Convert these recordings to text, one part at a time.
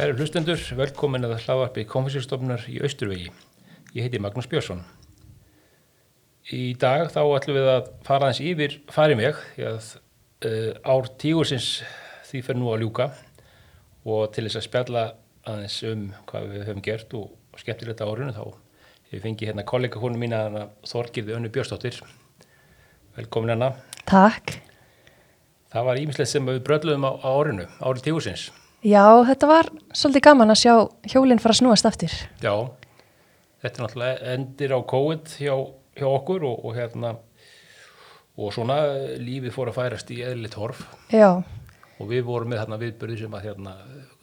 Kæri hlustendur, velkomin að hlaðvarpi konfessjórstofnar í Austurvegi. Ég heiti Magnús Björnsson. Í dag þá ætlum við að fara aðeins yfir að uh, ár tígursins því fer nú að ljúka og til þess að spjalla aðeins um hvað við höfum gert og, skemmtilegt á árunum þá hefur fengið hérna kollega húnum mína hana, Þorgirði Önnu Björnsdóttir. Velkomin hana. Takk. Það var ímislegt sem við bröðluðum á, á árinu, árið tígursins. Já, þetta var svolítið gaman að sjá hjólinn fara að snúast aftur. Já, þetta er náttúrulega endir á COVID hjá, hjá okkur og, og hérna og svona lífið fór að færast í eðlitt horf Já, og við vorum með þarna viðbörði sem að hérna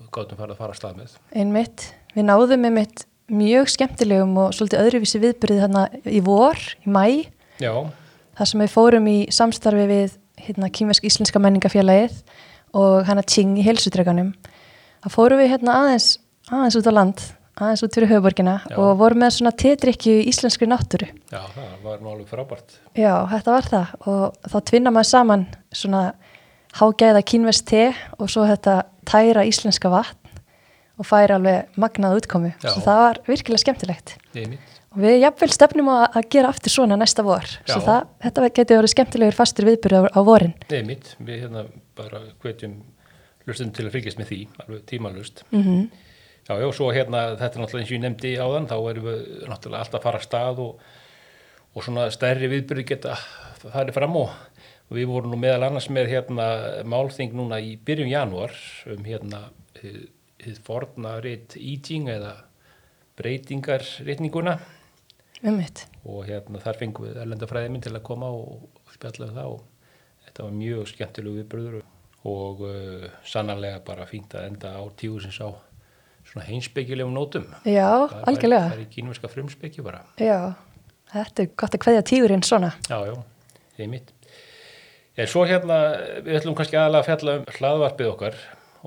gátum farið að fara að stað með. einmitt. Við náðum einmitt mjög skemmtilegum og svolítið öðruvísi viðbyrðið þarna í vor, í mæ, Já, þar sem við fórum í samstarfi við hérna, Kýmvesk Íslenska menningafélagið og hana Tjing í helsutreganum. Það fórum við hérna aðeins, aðeins út á land, aðeins út fyrir höfuborgina og vorum með svona tetrykju í íslenskri náttúru. já, það var nú alveg frábært. Já, þetta var það og þá tvinna maður saman svona hágæða kínvest te og svo þetta tæra íslenska vatn og færa alveg magnað útkomu. Já. Svo það var virkilega skemmtilegt. Ég er mitt. Og við jafnvel stefnum að, að gera aftur svona næsta vor. Svo það, þetta getur verið skemmtilegur fastur viðbyrð á, á vorin. Er mitt. Við hérna bara hvetjum lustum til að fylgjast með því, alveg tímalust. Mm Já, já, svo hérna, þetta er náttúrulega eins og ég nefndi áðan, þá erum við náttúrulega alltaf að fara að stað og, og svona stærri viðbyrði geta farið fram og, við vorum nú meðal annars með hérna málþing núna í byrjun janúar um hérna hið, hið forna reitt íting eða breytingar reitninguna Ummitt. og hérna þar fengum við erlendafræði minn til að koma og, spjalla um það og þetta var mjög skemmtilegu viðbyrður og uh, sannarlega bara fínt að enda á tíusins á svona heimspekilegum nótum. Já, Það er- algjörlega. Það er í kínverska frumspeki bara. Já, þetta er gott að kveðja tígurinn svona. Já, já, það er mitt. En svo hérna, við ætlum kannski aðalega að fjalla um hlaðvarpið okkar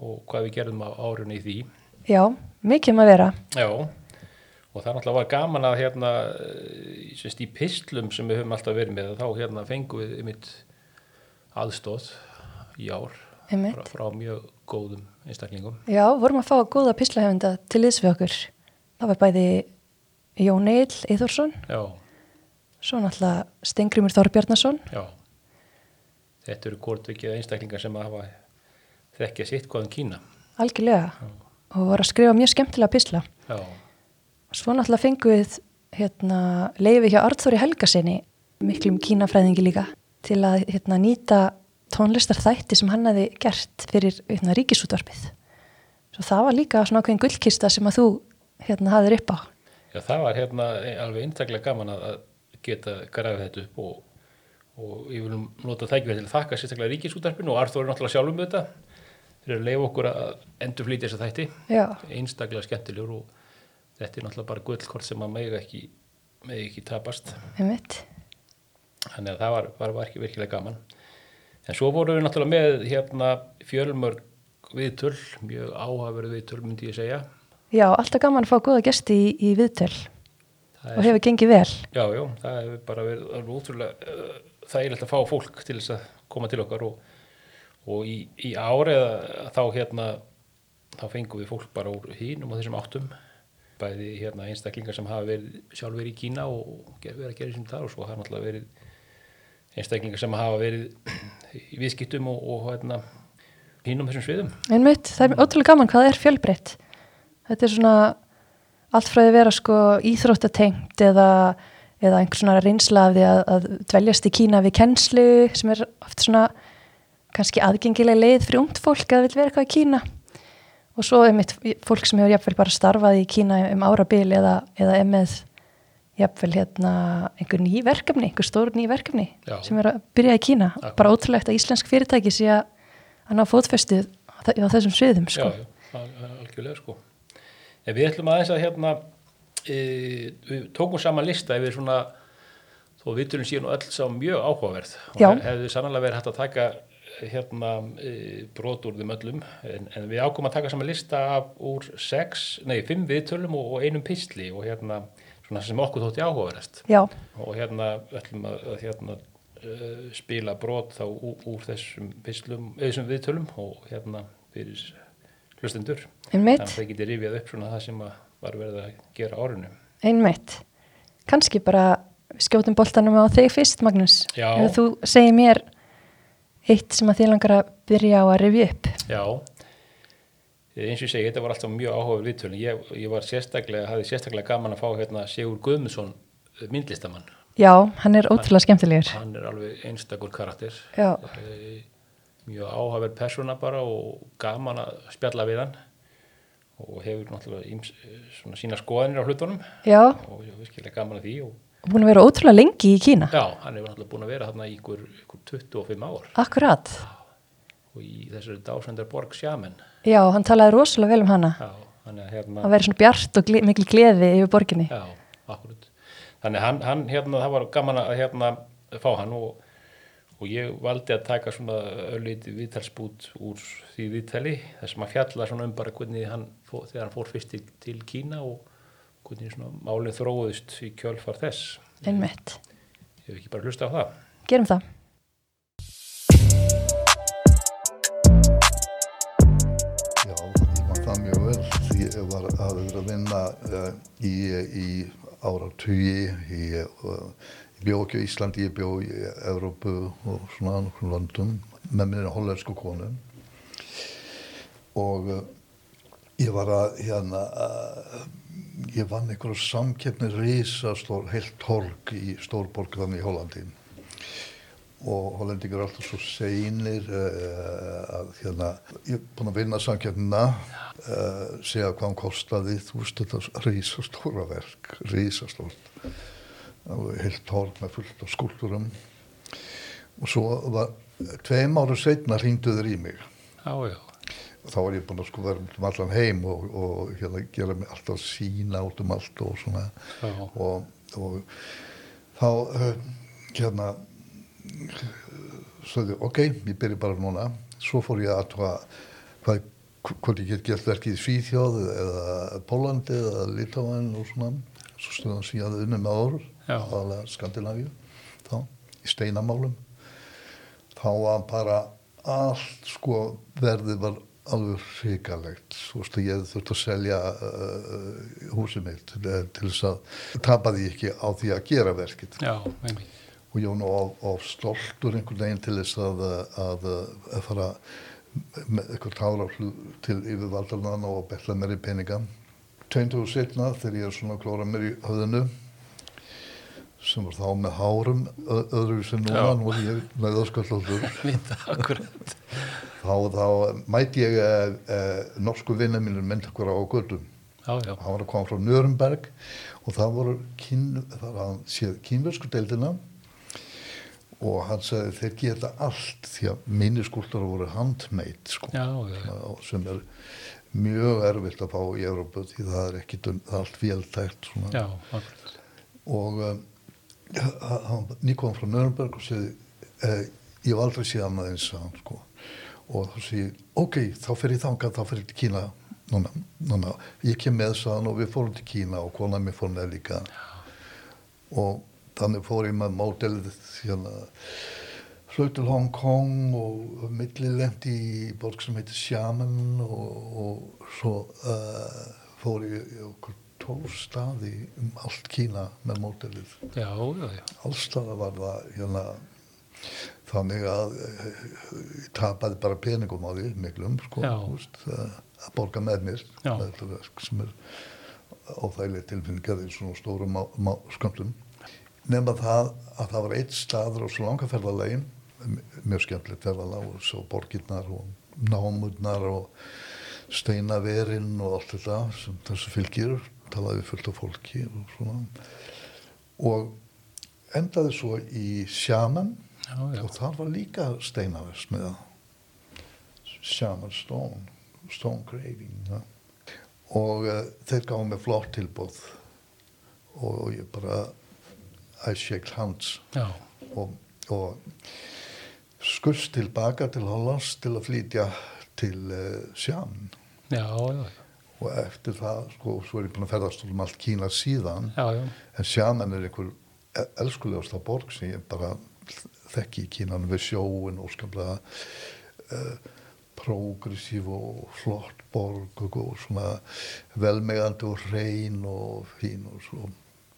og hvað við gerðum á árunni í því. Já, mikið um að vera. Já, og það náttúrulega var gaman að hérna, í, semst, í pislum sem við höfum alltaf verið með, þá hérna fengum við mitt aðstóð í ár Einmitt. frá, frá mjög góðum einstaklingum. Já, vorum að fá góða pislahefunda til liðs við okkur. Það var bæði Jón Eil Já, svo náttúrulega Stengrimur Þorbjarnason. já. Þetta eru kortvikið einstaklingar sem hafa þekkja sitt hvaðan Kína. Algjörlega. Og voru að skrifa mjög skemmtilega pisla. Já, Svo náttúrulega fengum við hérna, leifi hjá Arþóri Helgasinni, miklum kínafræðingi líka, til að hérna, nýta tónlistar þætti sem hann hefði gert fyrir hérna, ríkisútvarpið. Svo það var líka svona ákveðin gullkista sem að þú hérna, hafðir upp á. Já, það var hérna alveg einstaklega gaman að geta grafið þetta upp og, og ég vil nota þækifæri til að þakka sérstaklega ríkisútarpinu og Arþór er náttúrulega sjálfum þetta fyrir að leifa okkur að endur flýta þessa þætti Já, einstaklega skemmtilegur og þetta er náttúrulega bara gullkort sem að megi ekki, megi ekki tapast. Þannig að það var, var, var ekki virkilega gaman. En svo vorum við náttúrulega með hérna fjölmörg viðtöl mjög áhaverð viðtöl myndi ég segja. Já, alltaf gaman að fá góða gesti í, í viðtöl. Það og hefur gengið vel. Já, já, það hefur bara verið útrúlega uh, þægilegt að fá fólk til þess að koma til okkar og, og í, í ári eða þá hérna þá fengum við fólk bara úr hínum og þessum áttum bæði hérna einstaklingar sem hafa verið sjálf verið í Kína og verið að gera þessum þar og svo hafa náttúrulega verið einstaklingar sem hafa verið í viðskiptum og, og hérna hínum þessum sviðum. Einmitt, það er ótrúlega gaman hvað er fjölbreytt. Þetta er svona allt frá því að vera sko íþróttatengt eða, eða einhver svona reynsla af því að, að dveljast í Kína við kennslu sem er oft svona kannski aðgengileg leið fyrir ungt fólk að vil vera eitthvað í Kína. Og svo einmitt fólk sem hefur jafnvel bara starfað í Kína um árabil eða, eða er með jafnvel hérna einhver ný verkefni, einhver stór ný verkefni Já. sem er að byrja í Kína. Akkurat. Bara ótrúlegt að íslensk fyrirtæki sé að fótfestu á þe- á þessum sviðum sko. Já, já, al- al- algjörlega sko. En við ætlum aðeins að hérna, e, við tókum saman lista yfir svona, þó viðtölum síðan og öll sá mjög áhugaverð. Og Já. hef- hefði sannlega verið hægt að taka hérna e, brot úr þeim öllum, en, en við ákomum að taka saman lista af úr sex, nei, fimm viðtölum og, og einum pistli og hérna, svona sem okkur þótti áhugaverðast. Og hérna ætlum að, að hérna, uh, spila brot þá úr, úr þessum pislum, eða þessum viðtölum og hérna fyrir hlustundur einmitt, þannig að það geti rifjað upp svona það sem var verið að gera á árinu einmitt. Kanski bara skjótum boltanum á þig fyrst, Magnús. Ef þú segir mér eitt sem að þið langar að byrja á að rifja upp. Já, eins og ég segi, þetta var alltaf mjög áhuga viðtölun. Ég, ég var sérstaklega, hafði sérstaklega gaman að fá hérna Sigur Guðmundsson, myndlistamann. Já, hann er ótrúlega skemmtilegur. Hann er alveg einstakur karakter, Já, Eh, mjög áhugaverð persóna bara og gaman að spjalla við hann og hefur náttúrulega íms, svona sína skoðanir á hlutunum já, og virkilega gaman að því og búin að vera ótrúlega lengi í Kína. já, hann hefur náttúrulega búin að vera þarna í ykkur, ykkur 25 ár Akkurat. og í þessari dásendar borg sjaman. Já, hann talaði rosalega vel um hana. Já, þannig að hérna... Það væri svona bjart og gle mikil gleði yfir borginni. Já, akkurat. Þannig hann, hann hérna, það var gaman að hérna fá hann og, og ég valdi að taka svona öllítið viðtalsbút úr því viðtali þess að maður fjalla svona um bara hvernig hann, þegar hann fór fyrst til, til Kína og hvernig svona málið þróðust í kjölfar þess. Einmitt. Ég hef ekki bara hlusta á það. Gerum það. Já, ég man það mjög vel því ég var að vera að vinna uh, í, í áratugi í, uh, ég bjó ekki á Íslandi, ég bjó í Evrópu og svona nokkrum löndum með minni hollensku konu og uh, ég var að hérna uh, ég vann einhverju samkeppni risastór, heilt torg í stórborgðan í Hollandi. Og hollendingur er alltaf svo seinir uh, að hérna, ég er búinn að vinna samkjöfnina, uh, segja hvað hann kostaði, þú veist þetta rísastóra verk, rísastórt, alveg heilt torg með fullt af skúlturum og svo var, tveim ára setna hringdu þeir í mig. Já, já. Þá var ég búinn að sko vera um allan heim og, og hérna gera mig alltaf sína út um allt og svona. Og, og þá uh, hérna sagði, ok, ég byrja bara núna. Svo fór ég að hvað, hvort ég get gert verkið í Svíþjóð eða Pólandi eða Litáin og svona. Svo stöðum síðan unnum með Já. aðalega Skandinavíu þá, í steinamálum. Þá var bara allt sko verðið var alveg hrikalegt. Svo veist að ég þurfti að selja uh, húsið mitt til, til þess að tapaði ég ekki á því að gera verkið. Já, og ég var nú of, of stoltur einhvern veginn til þess að, að, að fara með eitthvað tára til yfirvaldarnan og betla mér í peninga. 20 og setna þegar ég er svona að klóra mér í höfðinu sem var þá með hárum öðru sem núna, nú er ég með akkurat. þá, þá mæti ég eh, eh, norsku vinna mínir mynd okkur á já. hann var að koma frá Nürnberg og það voru kín, kínversku deildina og hann sagði þeir geta allt því að mínir skúltar voru handmade sko, sem er mjög erfitt að fá í Európa því það er ekki allt veltækt og um, hann nýkom frá Nürnberg og segi eh, ég hef aldrei séð annað eins að hann sko og þá segi ok, þá fer ég þangað þá fer ég til Kína núna, núna. ég kem með sann og við fórum til Kína og konan mér fór með líka og þannig fór ég með mótelið hérna flög til Hong Kong og millilendi í borg sem heitir Xiamen og, og svo uh, fór ég okkur tólf staði um allt Kína með mótelið. Allstaða var það hérna þannig að ég tapaði bara peningum á því miklum sko, uh, að borga með mér sem er óþægileg tilfinningar í svona stórum skömmtum. Nefna það að það var eitt staður á svo langa ferðalegin, mjög skemmtilegt ferðalag og svo borgirnar og námurnar og steinaverinn og allt þetta sem þessu fylgir, talaði við fullt af fólki og svona. Og endaði svo í Sjaman og þar var líka steinavers með Sjaman Stone, Stone Graving. Ja. Og uh, þeir gáðu mig flott tilbúð og ég bara I shake hands Já, og, og skust tilbaka til Hollands til að flytja til uh, Sjaman já, já, já. Og eftir það, sko, svo er ég búin að ferðast um allt Kína síðan Já, já. en Sjaman er einhver e- elskulegasta borg sem ég bara þekki í Kínan við sjóin og skaplega uh, progressív og flott borg og, og svona velmegandi og hrein og fín og svo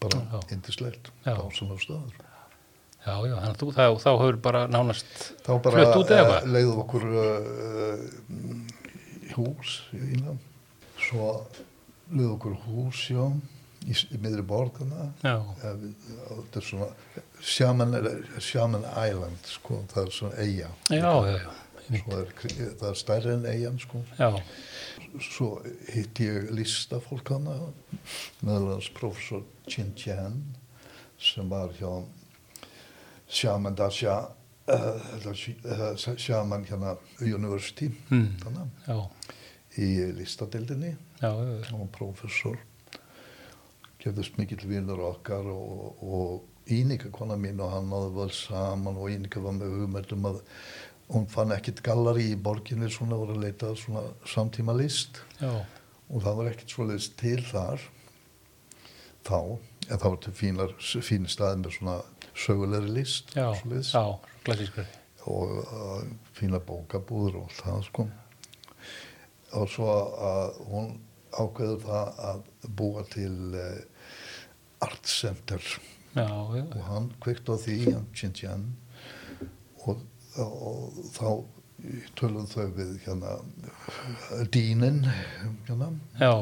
bara indislegt dásan á staður. Já, já, þannig að þú, þá, þá hefur bara nánast Þá bara uh, hvað? leiðum okkur uh, hús í Ína. Svo leiðum okkur hús, já, í, í miðri við, þetta er svona Shaman, Shaman Island, sko, það er svona eiga. er, það er stærri en eigan, sko. já, Svo hitti ég listafólk hana, meðalans professor Chin Chen, sem var hjá Shaman Dasha, uh, Shaman hérna University, Mm. já, í já. hann var professor, gefðist mikill vinnur okkar og, og Ínika kona mín og hann náðu vel saman og Ínika var með hugmyndum að hún fann ekkit gallari í borginni svona voru að leita svona samtíma list já, og það var ekkert svoleiðis til þar. Þá, en það var til fínar, fín stað með svona sögulegri list já, já, klassískari. og uh, fína bókabúður og það sko og svo að hún ákveður það að búa til uh, art center. Já, já, og hann kveikt á því hann Xinjiang og, og þá tölum þau við hérna dýnin hérna,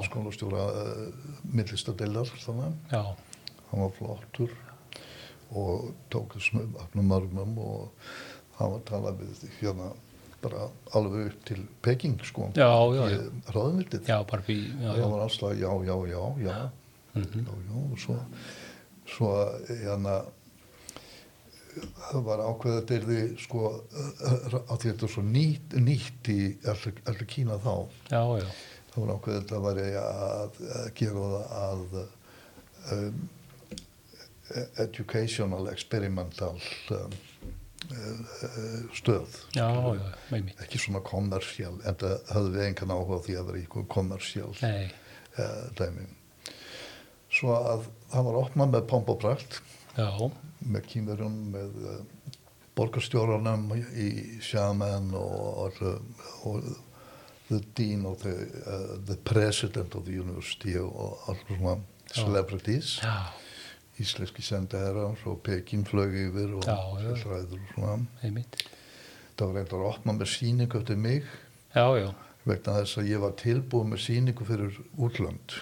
skólastjóra uh, millistadillar þannig hann var flottur og tók þessum öfnum armum og hann var að tala við hérna bara alveg upp til Peking sko. Já, já, já. já, það var alltaf já, já, já, já. Mhm. já, já, og svo svo hérna það var ákveðið að þetta er sko að því þetta er svo nýtt, nýtt í allir Kína þá. Já, já, það var ákveðið að þetta væri að, að gera það að um, educational experimental um, stöð. Já, já, ekki svona kommersjál en það höfðu við engan áhuga því að vera í kommersjál Nei, uh, dæmi. Svo að það var opnað með pomp og já, með kýmverjum með uh, borgarstjóranum í Shaman og, og, og the dean of the, uh, the president of the university og alls svona celebrities. Já, íslenski sendaherrar og Peking flög yfir og Já, já. ræður og svona með mitt. það var reyndar að opna með síningu eftir mig Já, já, vegna þess að ég var tilbúið með síningu fyrir útlönd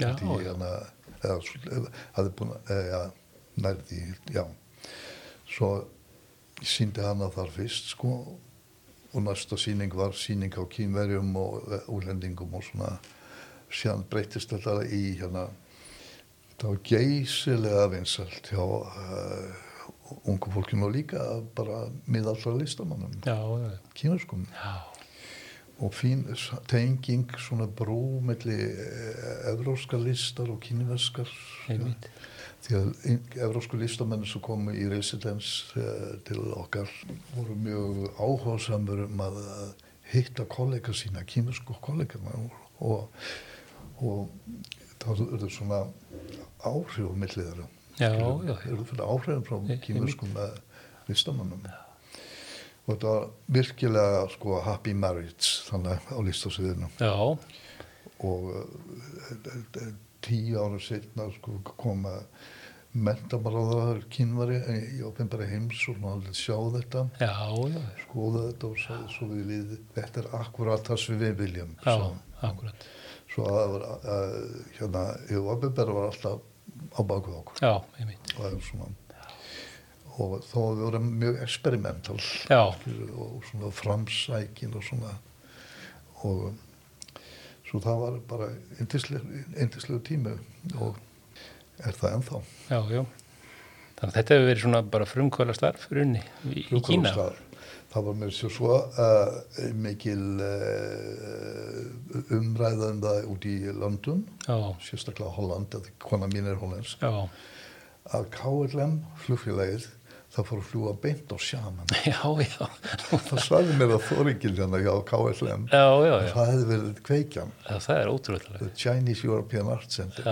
já, Því ég hana, hafði búin að, nærði, já. Svo ég síndi hana þar fyrst, sko, og næsta síning var síning á kýmverjum og eh, úlendingum og svona, síðan breytist þetta í hérna, það var geysilega vinsalt hjá uh, ungu fólkinu og líka bara miðallra listamannum, já, og fín tenging svona brú melli evróska listar og einmitt. því að evrósku listamenn sem komu í residens uh, til okkar voru mjög áhugasamur um að hitta kollega sína, kínversku kollega og, og það eru svona áhrif á millið þeirra. Já, já, já, Það eru fyrir áhrifin frá með listamannum og þetta var virkilega sko happy marriage þannig á listasviðinu. Já, og uh, tíu ára setna sko koma mentamálaður kínvari í opinbæri heims og hann sjá þetta. Já, já, skoða þetta og sagði svo við liði þetta er akkurat það sem við viljum já, akkurat. Svo að uh, hérna, í opinbæri var alltaf á baku okkur Já, svona, og þó að við vorum mjög experimental skilur, og svona framsækin og svona og svo það var bara eindislegu tími og er það ennþá já, já. Þannig að þetta hefur verið svona bara frumkvöla starf runni í, Kína. Frumkvöðungsstaðar. Það var mér sér svo uh, mikil uh, umræða um það út í Já, sérstaklega Holland, kona mín er hollensk. Já, að KLM flugfélagið það fór að fljúa beint á sjaman. Já, já, það sagði mér að þóringil hérna hjá KLM já, já, að já. það hefði verið kveikjan. Já, það er ótrúlega. The Chinese European Art Center.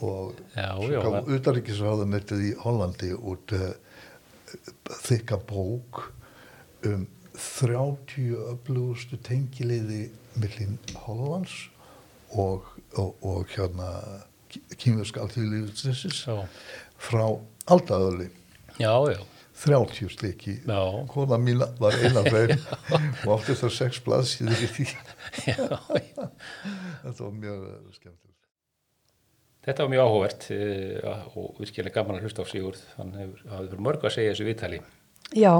Og svo gaf utanríkisráðunettið í Hollandi út uh, þykka bók um 30 öflugustu tengileiði millin Hollands og, og, og hérna kýmverska Já, frá aldaðöli já, já. 30 sliki kona mín var eina þeim og átti það sex blaðsíður í því. Þetta var mjög eh, skemmtilegt. Þetta var mjög áhugavert uh, og virkilega gaman að hlusta á Sigurð. Hann hefur mörg að segja þessu viðtali. Já,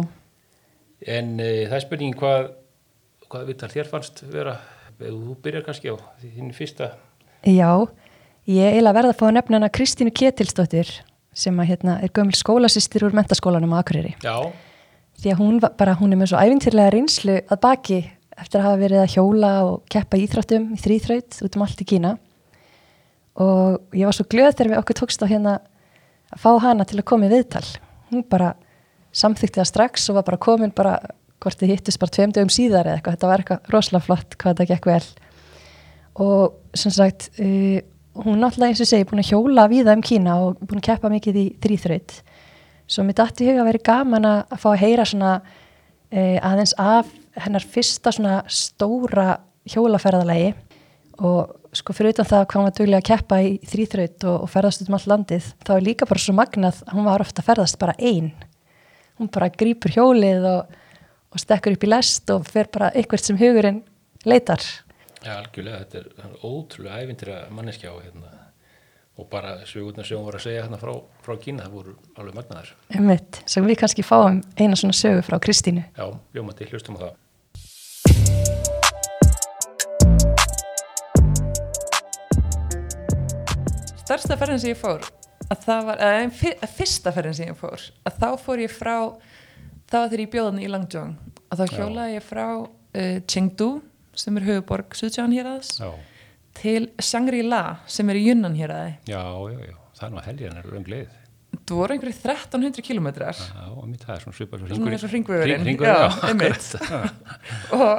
En uh, það er spurningin hvað, hvað viðtal þér fannst vera, ef þú byrjar kannski á þín fyrsta. já, ég eiginlega verða að fá að nefna hana Kristínu Ketilsdóttir sem að hérna er gömul skólasistir úr mentaskólanum á Akureyri. Já, Því að hún, bara, hún er með svo æfintýrlega reynslu að baki eftir að hafa verið að hjóla og keppa í íþróttum í þrýþraut út um allt í Kína. Og ég var svo glöð þegar við okkur tókst á hérna að fá hana til að koma í viðtal. Hún bara samþykti það strax og var bara komin bara, hvort þið hittist bara tveim dögum síðar eða eitthvað. Þetta var eitthvað rosalega flott hvað þetta gekk vel. Og sem sagt, uh, hún náttúrulega eins og segi búin að hjóla víða um Kína og búin að keppa mikið í þrýþraut. Svo mér dætti í huga vera gaman að fá að heyra svona uh, aðeins af hennar fyrsta svona stóra hjólaferðalagi og sko fyrir utan það hvað hún var duglega að keppa í þrýþraut og, og ferðast út um allt landið þá er líka bara svo magnað að hún var ofta ferðast bara ein hún bara grýpur hjólið og, og stekkur upp í lest og fer bara eitthvað sem hugurinn leitar já, algjörlega. Þetta er er ótrúlega æfintýra manneskja og hérna og bara sögurnar sem hún var að segja hérna frá, frá Kína, það voru alveg magnaðar. einmitt, sem við kannski fáum eina svona sögu frá Kristínu Já, ljómandi, hlustum á það. stærsta ferðin sem ég fór að það var, að fyrsta ferðin sem ég fór að þá fór ég frá var þegar ég bjóðan í Langzhong að þá hjólaði ég frá uh, Chengdu sem er höfuborg Suðján hér aðeins til Shangri-La sem er í Yunnan hér aðeins já, já, já. Það er nú að hennar löng leið. það voru einhverju 1300 kilometrar Já, og mitt það er svona svipað ringvegurinn já, einmitt. Og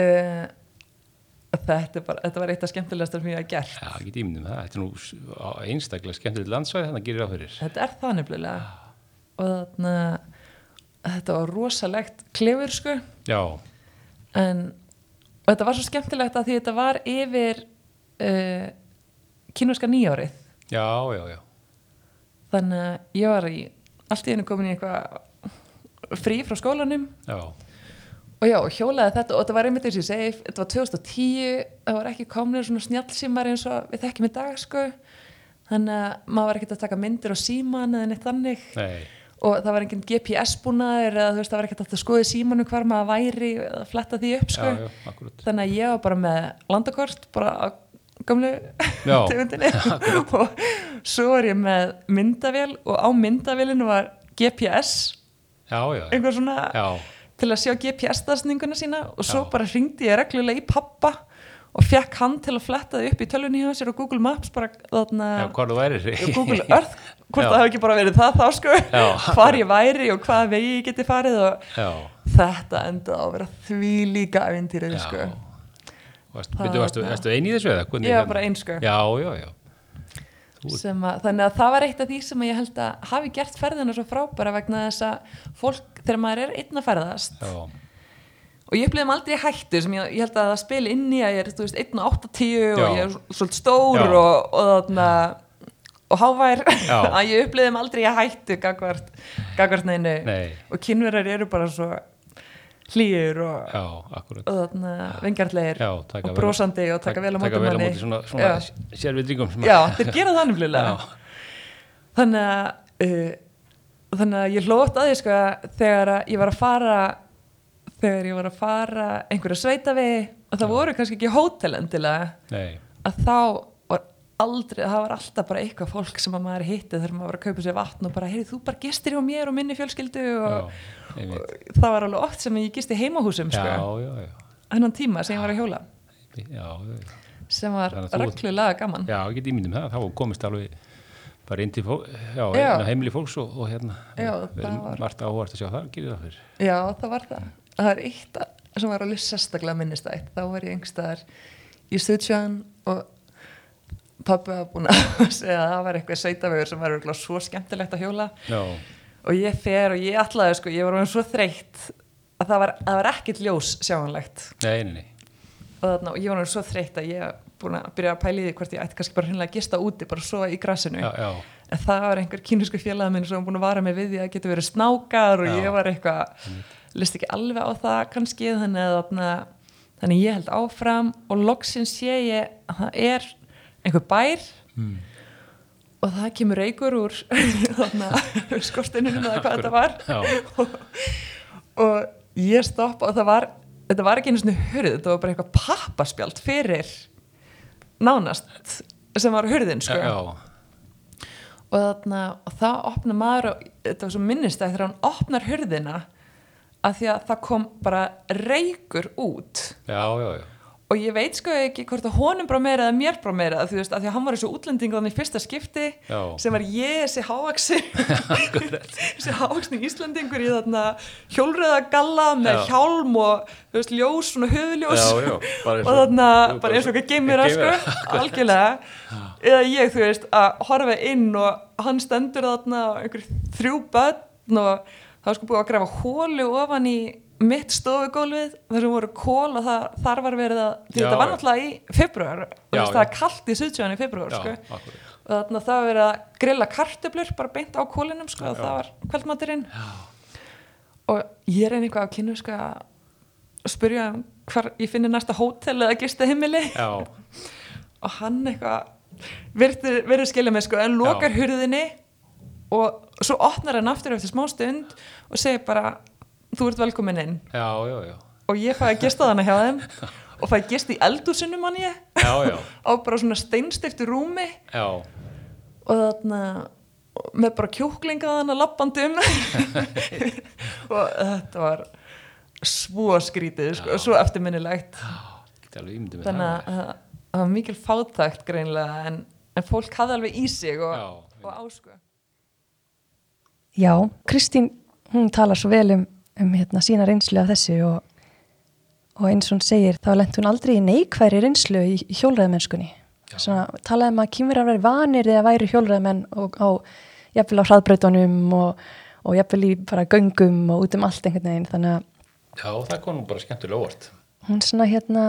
uh, þetta, bara, þetta var eitt af skemmtilegast sem ég hef gert. Já, get ímyndum það. Þetta er nú einstaklega skemmtilegt landsvæði, þannig að gerir á fyrir. þetta er það nefnilega. Og þarna þetta var rosalegt klefur sko. Já, en og þetta var svo skemmtilegt að því þetta var yfir uh, kínverska nýjárið. Já, já, já. þannig að ég var í allt í einu komin í eitthvað frí frá skólanum. Já, og já, hjólaði þetta og þetta var einmitt eins og ég segi, þetta var 2010 það var ekki komnir svona snjallsímar eins og við þekkjum í dag sko. Þannig að maður var ekkert að taka myndir á síman eða neitt þannig. Nei, og það var enginn GPS búnaður eða þú veist, það var ekkert að skoða í símanu hvar maður væri eða fletta því upp sko. Já, já, þannig að ég var bara með landakort bara á gamlu tegundinni. Og svo var ég með myndavél og á myndavélinu var GPS Já, já, já. einhver svona Já, til að sjá GPS-dagsninguna sína og svo Já. bara hringdi ég reglulega í pappa og fekk hann til að fletta þið upp í tölvunni hjá sér og Google Maps bara þarna já, hvað þú værir. Google Earth, hvort Já. það hefði ekki bara verið það þá sko, Já. hvar ég væri og hvaða vegi ég geti farið og Já, þetta endaði að vera því líka ævintýrið já. sko. Varstu, Það- byrju, varstu, varstu eini í þessu eða? Hvernig ég var hérna? bara einn sko Já, já, já. Þú- sem að, þannig að það var eitt af því sem ég held að hafi gert ferðina svo frábæra vegna þess að fólk, þegar maður er einn að ferðast. Já, og ég upplifði mig aldrei hættu sem ég, ég held að það spili inn í að ég er veist, 1 og 80 og ég er svolítið stór Já. og, og þarna og hávær. Að ég upplifði mig aldrei í hættu gagvart, gagvart neinu. Nei, og kynverðar eru bara svo hlýjur og, og þarna vingarlegir Já, og brosandi og taka vel á móti Taka vel á manni. svona, svona sérvitringum. sem- Já, þeir gera Já. þannig að uh, þannig að ég hlótt að því sko þegar ég var að fara þegar ég var að fara einhverja sveita við og það voru kannski ekki hótel endilega Nei, að þá var aldrei, það var alltaf bara eitthvað fólk sem að maður hitti þegar maður var að kaupa sér vatn og bara, heyrðu þú bara gistir hjá mér og minni fjölskyldu og, já, og það var alveg oft sem ég gisti heimahúsum sko, hennan tíma sem ég var að hjóla. Já, já, sem var reglulega gaman. Já, get ímyndum það, þá komist alveg bara inn til fólk, já, Já. heimili fólks og, og hérna, við erum var- margt áhvert að sjá það, gerir það fyrir. Já, það var það. Það er eitt að- sem var alveg sérstaklega minnistætt. Þá var ég einhverstaðar í Suðsján og pabbi var búin að segja að það var eitthvað sveitavegur sem var örugglega svo skemmtilegt að hjóla Já, og ég fer og ég ætlaði sko, ég var orðin svo þreytt að það var, var ekkert ljós sjáanlegt Nei, nei, nei. og þarna, og ég var náttúrulega svo þreytt að ég búin að byrja að pæla í því hvort ég ætti kannski bara hreinlega að gista úti, bara svo í grassinu. Já, já, en það var einhver kynusku félagið minn sem búin að vara mig við því að getur verið snákar og Já. ég var eitthvað, list ekki alveg á það kannski, þannig að þannig ég held áfram og loksins sé ég að það er einhver bær Mm. og það kemur reykur úr þarna skorsteinunum eða hvað þetta var. Já, og ég stoppa og það var þetta var ekki einu svona hurð, þetta var bara eitthvað pappaspjald fyrir nánast sem var hurðin sko. já, og þarna og það opna maður og þetta var svo minnist að þegar hann opnar hurðina að því að það kom bara reykur út já, já, já. Og ég veit sko ekki hvort að honum bara meira eða mér bara meira þú veist að því að hann var þessu útlending þannig fyrsta skipti Já. sem var ég þessi hávaksi þessi hávaksni Íslandingur í þarna hjólröða galla með Já. hjálm og þú veist ljós svona eins og og- þarna bara eins og eitthvað geimur sko, geimvera. algjörlega eða ég þú veist að horfa inn og hann stendur þarna á einhver þrjú börn og það var sko búið að grafa hólu ofan í mitt stofugólfið þar sem voru kól og það, þar var verið að því þetta var náttúrulega í februar það er kallt í Suðsjóðan í februar sko. og þarna það var verið að grilla kartöblur bara beint á kólinum sko, og það var kveldmaturinn og ég er einhvað á kynnu sko, að spyrja um hvar ég finni næsta hótel eða gista heimili og hann eitthvað verður, verður skilja mig sko en lokar hurðinni og svo opnar hann aftur eftir smá stund og segir bara þú ert velkomin inn. Já, já, já, og ég fæði að gista þannig hjá þeim. Og fæði að gista í eldúsinu mann ég. Já, já, á bara svona steinstiftu rúmi. Já, og þarna með bara kjúklinga þannig lappandi um og þetta var svo skrítið sko, og svo eftirminnilegt. Þannig það. að að það var mikil fátækt greinlega en, en fólk hafði alveg í sig og, og ásku Já, Kristín, hún talar svo vel um, um hérna, sína reynslu af þessu og, og eins og hún segir, þá lent hún aldrei í neikværi reynslu í, í hjólræðamennskunni. Talaði um að kýmverjar væri vanir eða væri hjólræðamenn og á, jafnvel á hraðbrautunum og, og jafnvel í bara göngum og út um allt einhvern veginn. Þannig að Já, það kom nú bara skemmtilega óvart. hún svona hérna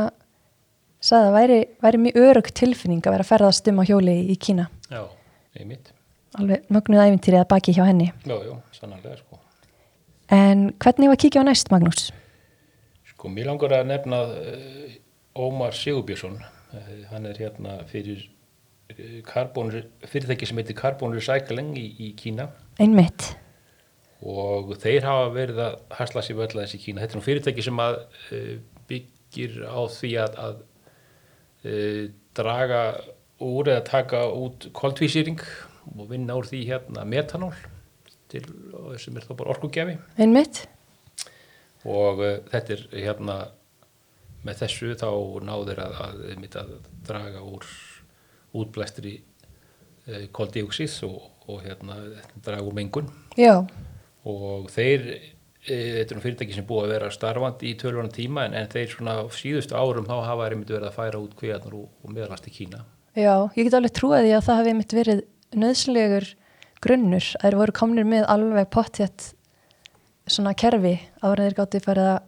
sagði að væri, væri mjög örug tilfinning að vera að ferðast um á hjóli í Kína. Já, einmitt. Alveg mögnuð æfintýrið að baki hjá henni. Já, já, sannarlega, sko. En hvernig var kíkja á næst, Magnús? Sko, mér langar að nefna uh, Ómar Sigurbjörnsson. Uh, hann er hérna fyrir karbon, fyrirtæki sem heitir Carbon Recycling í, í Kína Einmitt. og þeir hafa verið að hasla sér völl aðeins í Kína. Þetta er nú fyrirtæki sem að byggir á því að, að draga úr eða taka út koltvísýring og vinna úr því hérna metanól til, sem er þá bara orkugjafi. Einmitt. og uh, þetta er hérna með þessu þá náður að, að, að, draga úr útblæstri uh, koldíoxís og, og hérna draga úr mengun. Já, og þeir þetta er nú fyrirtæki sem búið að vera starfandi í tölvunum tíma en, en þeir svona síðustu árum þá hafa þeir myndi verið að færa út kvíðarnar og, og meðalast í Kína. Já, ég get alveg trúið því að það hefði mitt verið nöðslegur grunnur að þeir voru komnir með alveg pottjætt svona kerfi en þeir gátti farið að,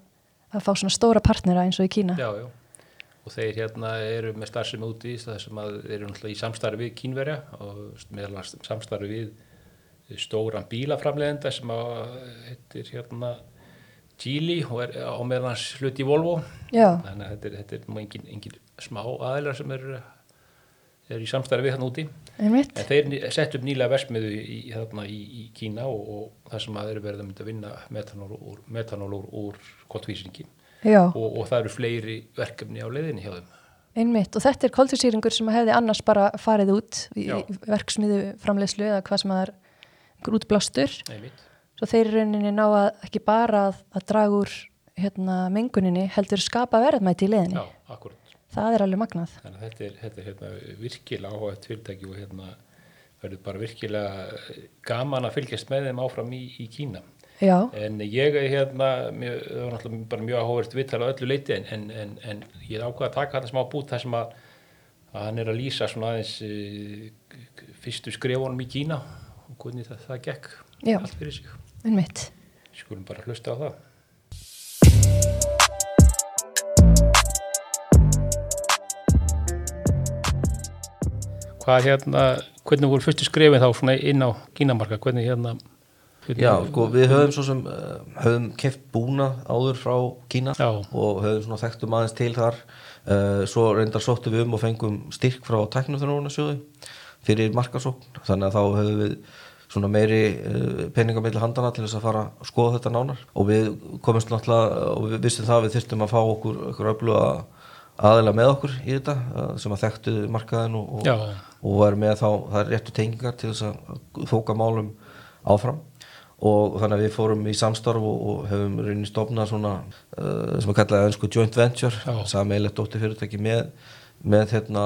að fá svona stóra partnera eins og í Kína. já, já. og þeir hérna eru með starfsemi úti í það sem að þeir eru náttúrulega í samstarfi við Kínverja og meðalast samstarfi við stóran bílaframlegenda sem að heitir hérna Geely og er á meðalans hluti í Volvo Já, þannig að þetta er, þetta er engin, engin smá aðeinar sem eru er í samstarfi við hann úti þeir upp nýlega versmiðu í, þarna, í, í Kína og, og það sem að þeir eru verið að mynda að vinna metanól úr, metanól úr, úr kottvísingi Já, og, og það eru fleiri verkefni á leiðinni hjá þeim. einmitt. Og þetta er koltvísýringur sem hefði annars bara farið út í Já. verksmiðu framleiðslu eða hvað sem það er útblástur. Einmitt. Svo þeir í rauninni ná að ekki bara að, að draga úr hérna, menguninni heldur skapa verðmæti í leiðinni. Já, akkurat. Það er alveg magnað. Þannig þetta er, þetta er hérna, virkilega áhugað fyrirtæki og hérna verður bara virkilega gaman að fylgjast með þeim áfram í, í Kína. Já, En ég er hérna, mjög, það var náttúrulega bara mjög áhugavert viðtala öllu leiti en, en, en, en ég er ákvað að taka þetta smá bút þar sem að, að hann er að lýsa svona aðeins e, fyrstu skrefunum í Kína og hvernig það, það gekk Já. allt fyrir sig. Skulum bara hlusta á það. Hvað hérna, hvernig voru fyrstu skrefin þá svona inn á kínamarka, hvernig hérna hvernig, Já, sko, við höfum svo sem uh, höfum keft búna áður frá Kína Já. og höfum svona þekktum aðeins til þar. Uh, svo reyndar sóttum við um og fengum styrk frá tæknumþjónunasjóði fyrir markasókn, þannig að þá höfum við svona meiri uh, peningamilli handana til þess að fara að skoða þetta nánar. Og við komumst náttúrulega og við vissum það að við þurftum að fá okkur, okkur öfluga aðeila með okkur í þetta sem að þekktu markaðin og, og, og var með þá, það er réttu tengingar til þess að þóka málum áfram og þannig að við fórum í samstarf og, og hefum rauninni stofnað svona uh, sem að kallaði önsku joint venture Já. sameilegt dóttir fyrirtæki með, með hérna,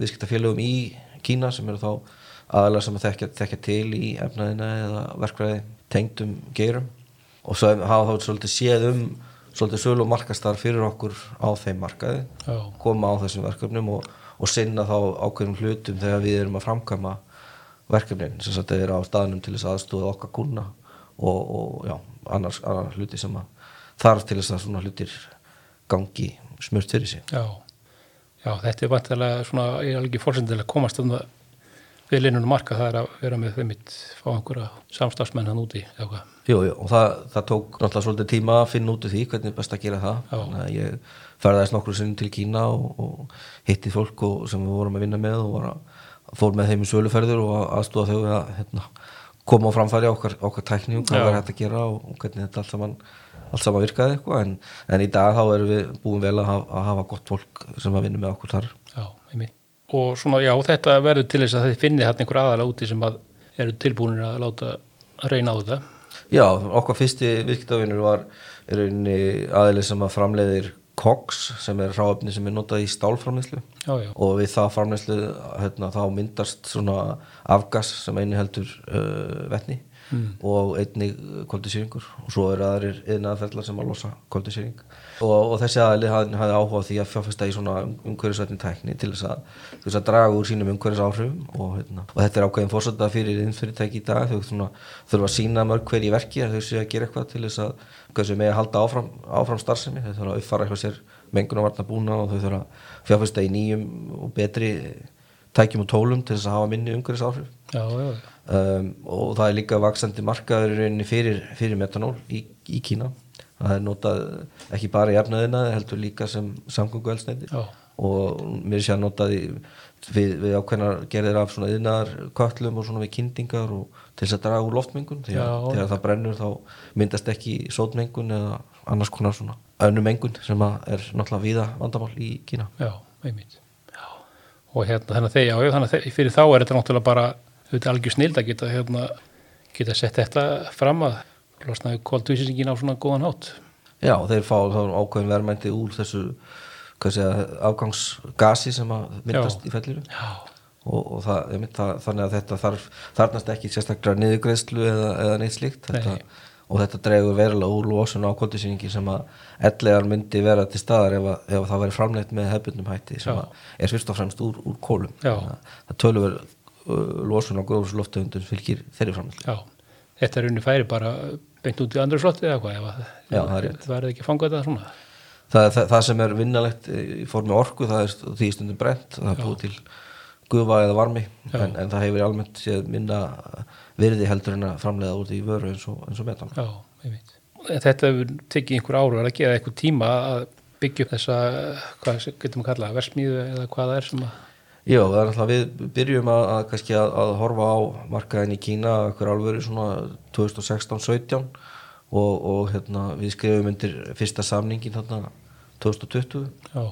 viðskiptafélögum í Kína sem eru þá aðalega sem að þekkja, þekkja til í efnaðina eða verkfræði tengdum geirum og svo hafa þá svolítið séð um svolítið sölu og markastar fyrir okkur á þeim markaði Já. koma á þessum verkefnum og, og sinna þá ákveðnum hlutum þegar við erum að framkama verkefnin sem sagt er á staðnum til þess aðstóða okkar kuna og, og já, annars, annars hluti sem þarf til þess að svona hlutir gangi smurt fyrir sig. Já, já þetta er vantilega svona, ég er alveg ekki fórsendilega komast um það við linnunum marka, það er að vera með þeim mitt fá einhverja samstafsmenn hann úti hvað. Jú, og það, það tók náttúrulega svolítið tíma að finna út úr því hvernig er best að gera það. Að ég ferðaðist nokkru sinni til Kína og, og hitti fólk og, sem við vorum að vinna með og að, fór með þeim í söluferður og aðstóða þau að hérna, koma á framfæri okkar, okkar tækni og hvað var hægt að gera og, og hvernig þetta allt saman, allt saman virkaði eitthvað en, en í dag þá erum við búin vel að hafa, að hafa gott fólk sem að vinna með okkur þar. Já, einmitt. Og svona, já, þetta verður til þess að þið finnið hann einhver aðalega úti sem að eru tilbúinir að láta reyna á þetta. Já, okkar fyrsti viðskiptavinur var aðeins sem að framleiðir KOX sem er ráöfni sem er notað í já, og við það framleiðslu hérna, þá myndast svona afgas sem einu heldur uh, vetni og einnig koldisýringur og svo eru aðrir yðnaðarferðlar sem að losa koldisýring og, og þessi aðli hafði, áhuga því að fjárfesta í svona umhverfisvætni tækni til þess að, þess að draga úr sínum umhverfis áhrifum og, hérna, og þetta er ákveðin fórsönda fyrir innfyrirtæki í dag. Þau svona, þurfa að sína mörg hver í verki þau séu að gera eitthvað til þess að hversu með að halda áfram, áfram starfsemi. Þau þurfa að uppfara eitthvað sér mengunarvarna búna og þau þurfa að fjárfesta í nýjum og betri tækjum og tólum til þess að hafa minni umhverfis áhrif já, já, um, og það er líka vaksandi markaður fyrir, fyrir metanól í, í Kína það er notað ekki bara í efnaðina heldur líka sem samgöngu elsneiti og mér sé að notað í, við, við ákveðnar gerðir af svona yðnar köllum og svona við kyndingar og til þess að draga úr loftmengun Já. þegar það brennur þá myndast ekki sótmengun eða annars konar svona önnum mengun sem er náttúrulega víða vandamál í Kína Já, einmitt. Já. Og hérna, þannig að þeir, já, þannig að þeir, fyrir þá er þetta náttúrulega bara, algjör snild að geta, hérna, geta sett þetta fram að losnaði koldvísingin á svona góðan hátt. Já, þeir fá ákveðin verðmændi úr þessu segja, afgangsgasi sem myndast Já. í fellinu. Og, og það, einmitt, það, þannig að þetta þarf, þarnast ekki sérstaklega niðurgreðslu eða, eða neitt slíkt. Þetta, og þetta dregur verulega úr losun á koldisýningi sem að ellegar myndi vera til staðar ef, að, ef að það væri framleitt með hefbundum hætti sem er fyrst og fremst úr, úr kólum það tölur losun á gróðursloftegundum fylgir þeirri framleitt já. Þetta er unni færi bara beint út í andru slotti eða hvað, ef að Já, það það er ekki að fanga þetta svona. það, það, það sem er vinnalegt í formi orku það er því stundum brent það er búið til gufa eða varmi en, en það hefur almennt séð minna virði heldur en að framleiða úr því vöru eins og, eins og metan. Já, þetta hefur tekið einhver áru að geða einhver tíma að byggja upp þessa, hvað getum við kallað, versmíðu eða hvað það er sem að, Já, er við byrjum að, að, kannski að, að horfa á markaðin í Kína okkur alveg svona 2016-17 og, og hérna, við skrifum undir fyrsta samningin þarna 2020 já,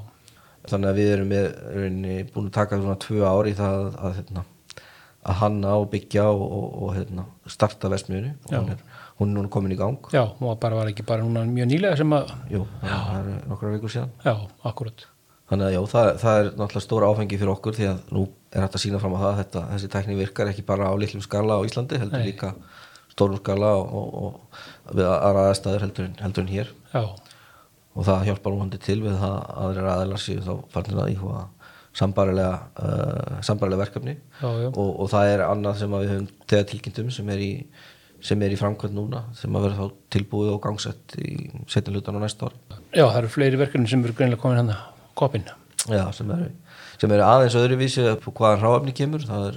þannig að við erum með, rauninni, búin að taka svona tvö ári í það að, hérna, að hanna og byggja og, og, og hérna, starta Já. hún er, hún er núna komin í gang. Já, hún var bara, var ekki bara núna mjög nýlega sem að, Jú, það er nokkra vikur síðan. Já, akkurat, þannig að já, það, það er náttúrulega stóra áfengi fyrir okkur því að nú er hægt að sína fram á það að þetta, þessi tækni virkar ekki bara á litlum skala á Íslandi heldur Nei. líka stórum skala og, og, og við aðra aðstæður heldur, heldur en hér. Já, og það hjálpar núhandi til við það að aðrir aðeinar séu þá farnir að íhuga sambarilega, uh, sambarilega verkefni. Já, já, og, og það er annað sem við höfum þegar tilkynntum sem er í sem er í framkvæmt núna sem að vera þá tilbúið og gangsett í setjum hlutan á næsta ári. Já, það eru fleiri verkefni sem eru greinilega komin hann að kopin. Já, sem eru sem eru aðeins öðruvísi hvaðan hráefni kemur það er,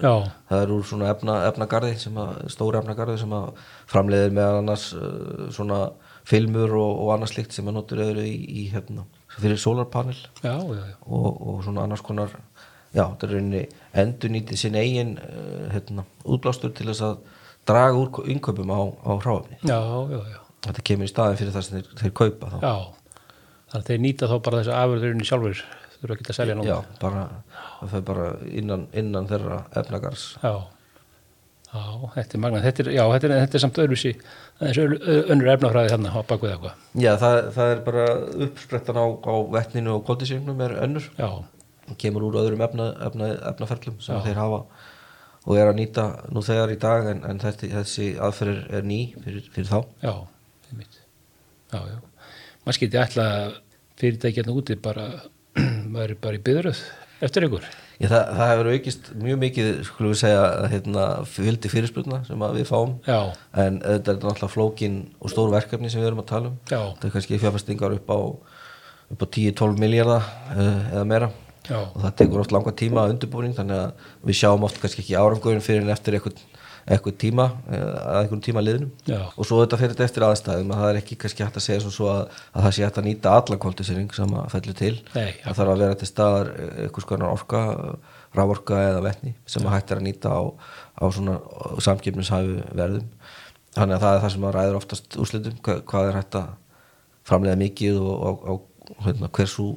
það er úr svona efna, efnagarði sem að, stóra efnagarði sem að framleiðir meðal annars uh, svona filmur og, og annars slíkt sem að notur öðru í, í hérna, fyrir solarpanel Já, já, já. og, og svona annars konar já, þetta er rauninni endur nýtið sinn eigin uh, hérna, útblástur til þess að draga úr innkaupum á, á hráefni Já, já, já. þetta kemur í staðin fyrir það sem þeir, þeir kaupa þá Já, þannig að þeir nýta þá bara þessi afurðurinni sjálfur, þurfa ekki að selja nú. já, bara, það fer bara innan, innan þeirra efnagars Já, já, þetta er magnað, þetta er, já, þetta er, þetta er samt öðruvísi, þessi önnur efnafræði þarna á bakvið eitthvað. Já, það, það er bara uppsprettan á, á vettninu og kóldisýringnum er önnur Já, kemur úr öðrum efna, efna, efnaferlum sem Já. þeir hafa og er að nýta nú þegar í dag en, en þessi, þessi aðferð er ný fyrir, fyrir þá já, það er mitt. Já, já. Maður skiti ætla hérna úti bara, maður er bara í byðröð eftir ykkur. Já, það, það hefur aukist mjög mikið skulum við segja hérna, fjöldi fyrirspurna sem við fáum. Já, en þetta er náttúrulega flókin og stór verkefni sem við erum að tala um. Já. þetta er kannski fjárfestingar upp á, á 10-12 miljardar uh, eða meira. Já, og það tekur oft langa tíma að undirbúning þannig að við sjáum oft kannski ekki árangurinn fyrir en eftir eitthvað, eitthvað tíma eh, að einhvern tíma liðnum. Já. og svo þetta fyrir eftir aðstæðum að það er ekki kannski hægt að segja svo að, að það sé hægt að nýta allan kondisering sem að fellur til. Nei, það þarf að vera til staðar eitthvað skoðan orka rávorka eða vetni sem að hægt er að nýta á, á svona samkipnishæfu verðum. Þannig að það er það sem að ræður oftast úrslitum hvað, hvað er hægt að framlega mikið og, og, og hérna, hversu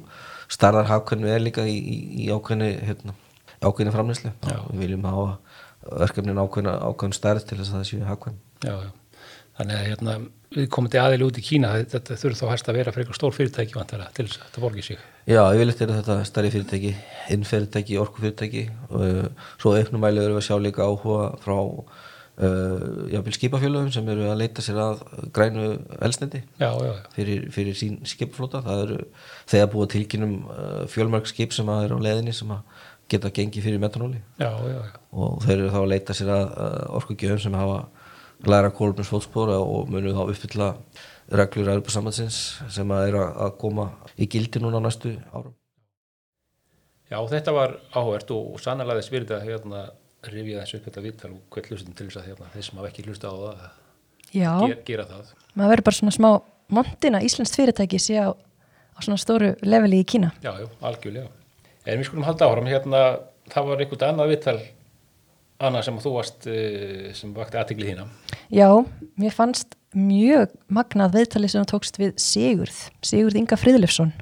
starðar hafkvæmni er líka í, í, í ákveðni hérna, framleyslu við viljum hafa verkefnin ákveðna ákveðin stærð til þess að það séu hafkvæm já, já. Þannig að hérna, við komum til aðili út í Kína, þetta þurfi þá hægt að vera fyrir stór fyrirtæki vantara til þess að þetta borgi sig. Já, yfirleitt eru þetta stærri fyrirtæki innfyrirtæki, orkufyrirtæki og uh, svo auknumæli erum við að sjá líka áhuga frá uh, jáfnvel skipafjölöfum sem eru að leita sér að grænu elsnendi Já, já, já. fyrir, fyrir sín skipaflóta það eru þegar búið tilkynum uh, fjölmörg skip sem að eru á leðinni sem að geta gengið fyrir metanóli Já, já, já. og þeir eru þá að leita sér að orkugjöfum sem hafa læra kólumins fótspóra og munu þá uppfylla reglur að sambandsins sem að eru að koma í gildi núna næstu árum Já, þetta var áhvert og sannlega þess virði að hérna rifja þessu upp þetta viðtal og hvert hlustin til þess að hérna, þeir sem hafa ekki hlusta á það Já, ger, gera það. maður verður bara svona smá montina íslenskt fyrirtæki sé á, á svona stóru leveli í Kína. Já, já, algjörlega. En við skulum halda áfram, hérna, það var einhvern annað viðtal annað sem þú varst, eh, sem vakti aðtikli þína. Já, mér fannst mjög magnað viðtalið sem þú tókst við Sigurð, Sigurð Inga Friðlefsson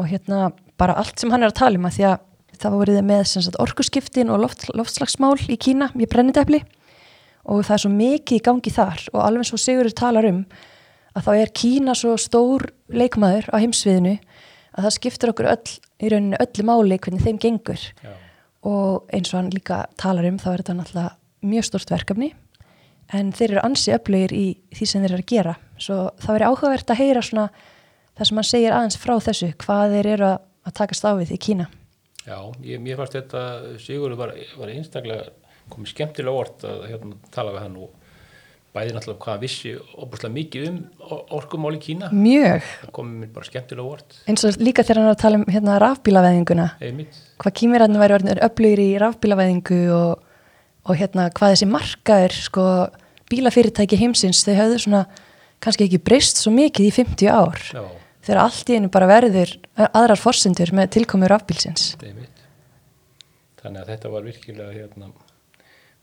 og hérna bara allt sem hann er að tala um að því að það var verið með sagt, orkuskiptin og loft, loftslagsmál í Kína, í brennidefli og það er svo mikið í gangi þar. Og alveg og Sigurður talar um að þá er Kína svo stór leikmaður á heimsviðinu að það skiptir okkur öll, í rauninu öllu máli hvernig þeim gengur. Já, og eins og hann líka talar um þá er þetta náttúrulega mjög stort verkefni. En þeir eru ansi öflugir í því sem þeir eru að gera. Svo það veri áhugavert að heyra svona það sem hann segir aðeins frá þessu hvað þeir eru að, á við í Kína. Já ég, mér fannst þetta, Sigurður var, var einstaklega komið skemmtilega orð að hérna, tala við hann og bæði náttúrulega hvað vissi óbúslega mikið um orkumál í Kína. mjög, Það komið mér bara skemmtilega orð, eins og líka þegar hann er að tala um hérna rafbílaveðinguna hvað kýmirarnir væri orðinir öflugir í rafbílaveðingu og, og hérna hvað þessi markaður sko bílafyrirtæki heimsins þau höfðu svona kannski ekki breyst svo mikið í 50 ár. Já, þegar allt í einu bara verður aðrar forsendur með tilkomur rafbílsins. Þannig að þetta var virkilega, hérna,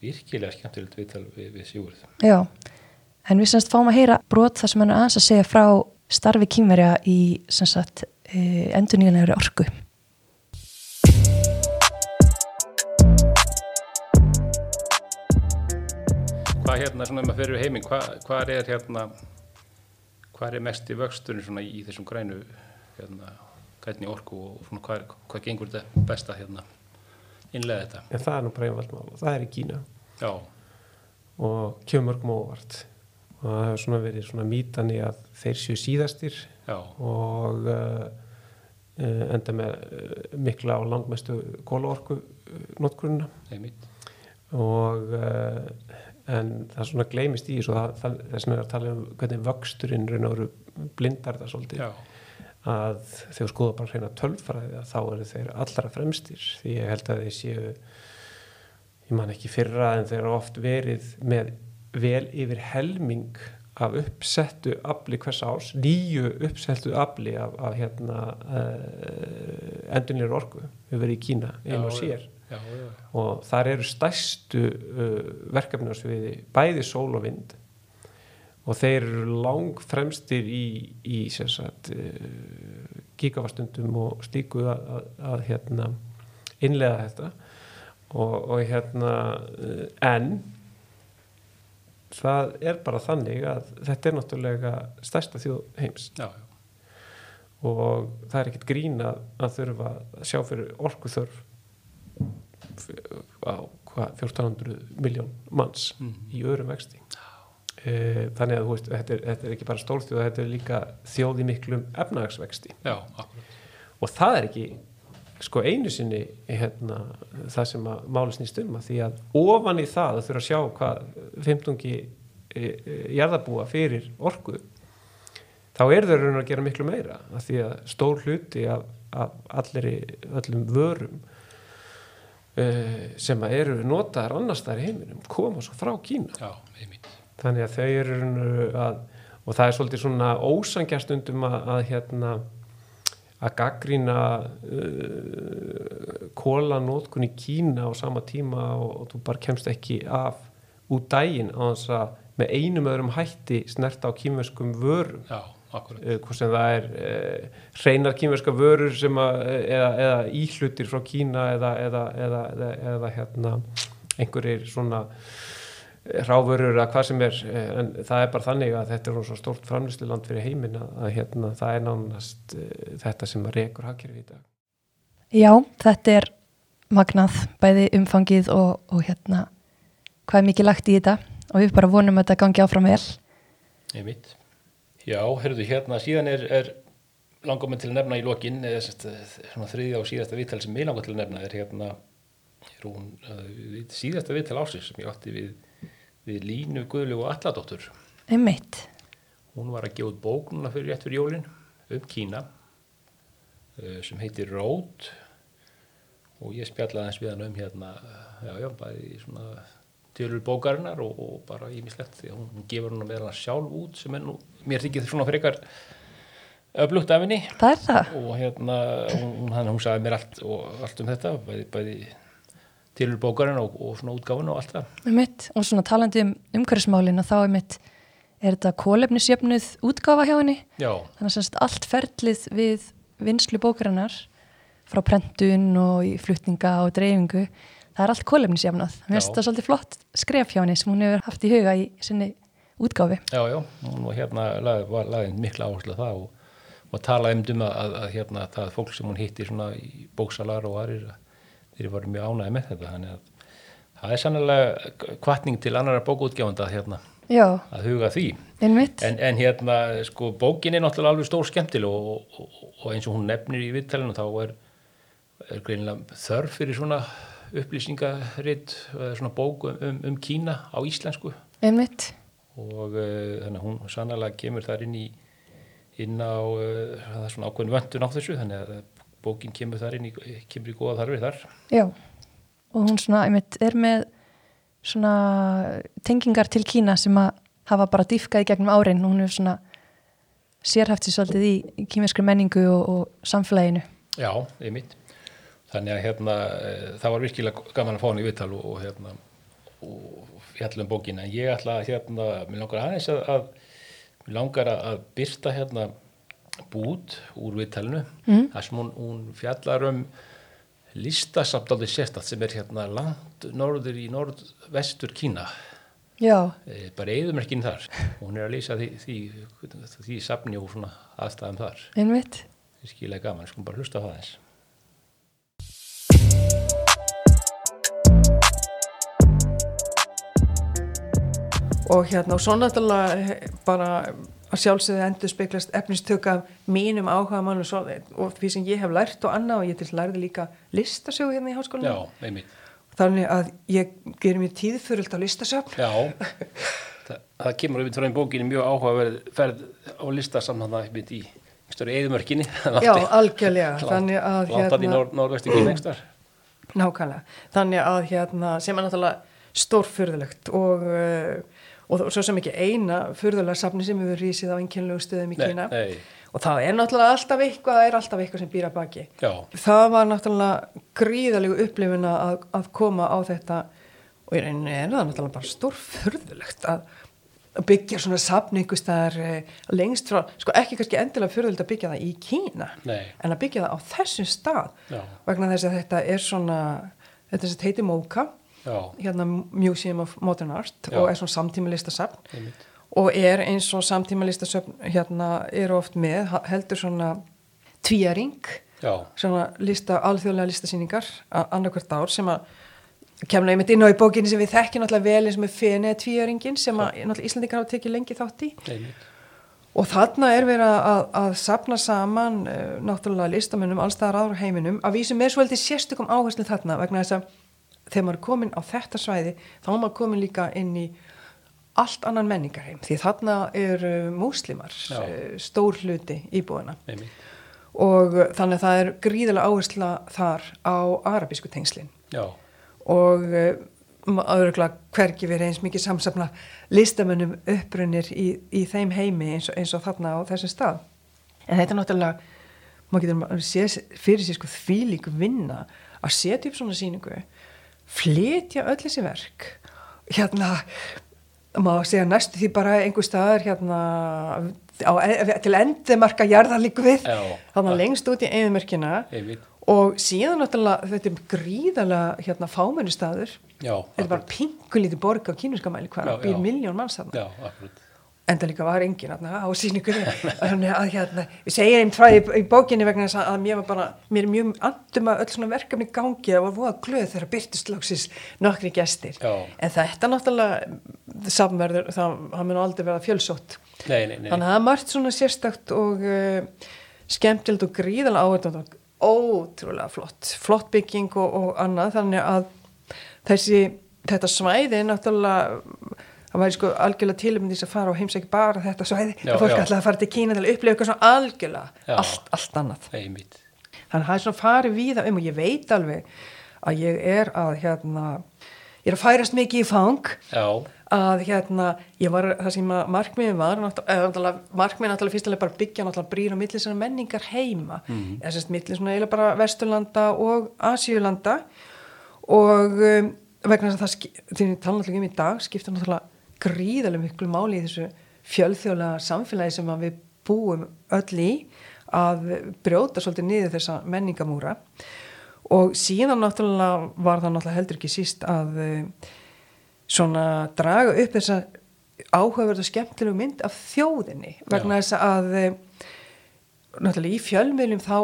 virkilega skemmtilegt viðtal við, við Sigurð. Já, en við semst fáum að heyra brot þar sem hann er aðeins að segja frá starfi kýmverja í sem sagt e, endurnýjanlegri orku. Hvað hérna, svona ef maður fyrir heiminn, hvað, hvað er hérna, hvað er mest í vöxturinn svona í þessum grænu, hérna, grænni orku og svona hvað, hvað gengur þetta best að hérna innlega þetta? en það er nú bara einfalt mál og það er í Kína. Já, og kemur mörgum óvart. Og það hefur svona verið svona mítan í að þeir séu síðastir já, og uh, uh, enda með uh, mikla og langmestu kólaorku uh, notkunna einmitt. og uh, en það svona gleymist í þessu það, það, þess vegna er að tala um hvernig vöxturinn raun og veru blindar það svolítið. Já, að þegar skoða bara hreina tölfræði að þá eru þeir allra fremstir. Því ég held að þeir séu ég man ekki fyrra en þeir eru oft verið með vel yfir helming af uppsettu afli hvers árs, nýju uppsettu afli af, af hérna uh, endunir orku. Við verið í Kína einu og Já, sér. Já, já, og þar eru stærstu uh, verkefni á sviði bæði sól og vind og þeir eru lang fremstir í, í sagt, uh, gigavastundum og stíku að, að, að hérna, innlega þetta og, og hérna uh, en það er bara þannig að þetta er náttúrulega stærsta þjóð heims já, já. og það er ekkert grín að, að þurfa að sjá fyrir orku þörf á hvað, 1400 miljón manns Mhm. í öðrum vexti e, þannig að þú veist, þetta er, þetta er ekki bara stórþjóð þetta er líka þjóð í miklum efnahagsvexti. Já, og það er ekki sko einu sinni hérna, það sem að máli snýst um að því að ofan í það að þurfa að sjá hvað 15 e, e, jarðabúa fyrir orku þá er þau raun að gera miklu meira að því að stór hluti af, af allir öllum vörum uh, sem að eru notaðar annars þar í heiminum koma svo frá Kína. Já, einmitt. Þannig að þau eru að og það er svolítið svona ósangjastundum að, að hérna að gaggrína uh, kóla nótkun í Kína á sama tíma og, og þú bara kemst ekki af út daginn á þess að með einum öðrum hætti snert á kýmverskum vörum. Já, uh, hvort sem það er uh, hreinar kýmverska vörur sem að, eða, eða íhlutir frá Kína eða, eða, eða, eða, eða hérna einhverjir svona ráfurur að hvað sem er eh, en það er bara þannig að þetta er svo stórt framlýsluland fyrir heiminn að, að hérna, það er nánast uh, þetta sem að rekur hakkerfi í dag. Já, þetta er magnað, bæði umfangið og, og hérna hvað er mikið lagt í þetta og við bara vonum að þetta gangi áfram vel. Einmitt. Já, heyrðu, hérna síðan er, er langar mig til að nefna í lokin eða sest, svona þriðja og síðasta viðtal sem ég langar til að nefna er hérna er hún, uh, síðasta viðtal ásins sem ég átti við, við Línu Guðlu og Alladóttur. Einmitt. Hún var að gefa út bók núna fyrir rétt fyrir jólin um Kína uh, sem heitir Rót og ég spjallaði aðeins við hann um hérna, já, já, bæði svona tölur bókarinnar og, og bara ímislegt því að hún, gefur hún með hann sjálf út sem er nú, mér þykir svona frekar öflugt af henni og hérna, hún, hann, hún sagði mér allt, og, allt um þetta, bæði, bæði tölur bókarinnar og, og svona útgáfun og allt það. Einmitt. Og svona talandi um umhverfismálin og þá einmitt er þetta kólefnisjöfnuð útgáfa hjá henni. Já, Þannig að semst allt ferlið við vinslu bókarinnar frá prentun og í flutninga og dreifingu, það er allt kólefnisjöfnað. Mér finnst þetta svolítið flott skref hjá henni sem hún hefur haft í huga í sinni útgáfi. Já, já, hún var hérna lag, var lagðin mikla áherslu það og, og talaði um að, að, að hérna það fólk sem hún hitti svona í bóksalar og aðrir þeir voru mjög ánæði með þetta þannig að það er sannlega kvartning til annara bókútgjáfanda hérna Já, að huga því. En, en hérna sko bókin er náttúrulega alveg stór skemmtileg og, og, og eins og hún nefnir í viðtælinu þá er, er greinilega þörf fyrir svona upplýsingaritt svona bók um, um Kína á íslensku. Einmitt. og uh, þannig að hún sannlega kemur þar inn í inn á uh, svona ákveðin vöndun á þessu þannig að bókin kemur þar inn í, kemur í góða þarfir þar. Já, og hún svona, einmitt, er með svona tengingar til Kína sem að hafa bara dýfkað í gegnum árin og hún er svona sérhæft sér svolítið í, kýmeskri menningu og, og samfélaginu. Já, einmitt. Þannig að hérna uh, það var virkilega gaman að fá hann í viðtal og, og hérna og fjalla um bókina. En ég ætla að hérna, mér langar aðeins að, að mér langar að byrta hérna bút úr viðtalinu. Mm. þar sem hún, hún fjallar um listasafdaldi sérstatt sem er hérna langt norður í norðvestur Kína. Já, e, bara eðumerkin þar. Og hún er að lýsa því, því, því safni og svona aðstæðum þar. Einmitt. það er skilega gaman, skulum bara hlusta á það eins og hérna og svo náttúrulega bara að sjálfsögðu endur speglast efnistöka mínum áhuga mann og, svo, og því sem ég hef lært og annað og ég til lærði líka listasögu hérna í einmitt. Þannig að ég gerir mér tíðfyröld á listasöfn. Já, það, það kemur um frá einn bókinni mjög áhugaverð ferð á lista saman það mitt í störu eðumörkinni Já, algjörlega. Þannig að hérna, nákvæmlega. Þannig að hérna, sem er náttúrulega stórfyrðulegt og, uh, og svo sem ekki eina fyrðulega safni sem hefur rísið á einkennlegu stöðum í Kína nei. og það er náttúrulega alltaf eitthvað það er alltaf eitthvað sem býra baki Já, það var náttúrulega gríðalegu upplifuna að, að koma á þetta og í rauninni er það náttúrulega bara stórfurðulegt að að byggja svona safn einhvers staðar eh, lengst frá, sko ekki kannski endilega furðulegt að byggja það í Kína Nei. en að byggja það á þessum stað Já. vegna þess að þetta er svona þetta heitir Móka hérna Museum of Modern Art Já. og er svona samtíma listasafn einmitt. og er eins og samtíma listasafn hérna eru oft með heldur svona tvíaring svona lista, alþjóðlega listasýningar annarkvært ár sem að kemur einmitt inn á í bókinni sem við þekkjum náttúrulega vel eins og með fenið tvíaringin sem að Íslandingar hafa tekið lengi þátt í einmitt. og þarna er verið að, að sapna saman uh, náttúrulega listamennum allstaðar ára heiminum að vísum með svolítið sérstökum áherslu þarna vegna þess að þegar maður er komin á þetta svæði þá er maður komin líka inn í allt annan menningarheim því þarna er múslimar Já. uh, stór hluti íbúina einmitt. og uh, þannig að það er gríðilega áhersla þar á arabísku tengslin Já, og uh, öðruglega hvergi verið eins mikið samsafna listamönnum upprunir í, í þeim heimi eins og, eins og þarna á þessum stað en þetta er náttúrulega maður getur sé fyrir sér sko þvílík vinna að setja upp svona sýningu flytja öll þessi verk. Hérna maður segja næstu því bara einhver staðar hérna á, e, til endimarka jarðarlíku við. Þannig að lengst út í eðumörkina og síðan náttúrulega þetta er gríðalega hérna fámennu staður. Já, þetta er bara pinkulítið borg á kínurska mæli hvað býr miljón manns þarna. En það líka var engin þarna á síningunni að hérna, ég segja einn frá í, bókinni vegna þess að mér var bara mér er mjög andum að öll svona verkefni gangi. Það var voða glöð þegar byrtist lóksis nokkri gestir, Já. en þetta náttúrulega samverður, það, það mun aldrei vera fjölsótt. Nei, nei, nei. þannig að það er margt svona sérstakt og uh, skemmtilegt og gríðalega áhverjum og ótrúlega flott. Flott bygging og, og annað. Þannig að þessi, þetta svæði náttúrulega það væri sko algjörlega tilum þess að fara og heimsækja bara þetta svæði, Já, að fólk já. ætla að fara til Kína til að upplifa eitthvað svona algjörlega Já. allt, allt annað einmitt. þannig að það er svona farið víða um og ég veit alveg að ég er að hérna, ég er að færast mikið í fang Já, að hérna, ég var, það sem að markmiðin var, markmiðin náttúrulega fyrstulega bara byggja náttúrulega brýr og milli svona menningar heima, mm. eða sérst milli svona eiginlega bara Vesturlanda og Asíulanda og um, vegna þess að það, því við tala náttúrulega um í dag, skipta náttúrulega gríðarlega miklu máli í þessu fjölþjóðlega samfélagi sem við búum öll í að brjóta svolítið niður þessa menningamúra og síðan náttúrulega var það náttúrulega heldur ekki síst að uh, svona draga upp þessa áhugaverð og skemmtilegu mynd af þjóðinni. Vegna þess að eh, náttúrulega í fjölmiðlum þá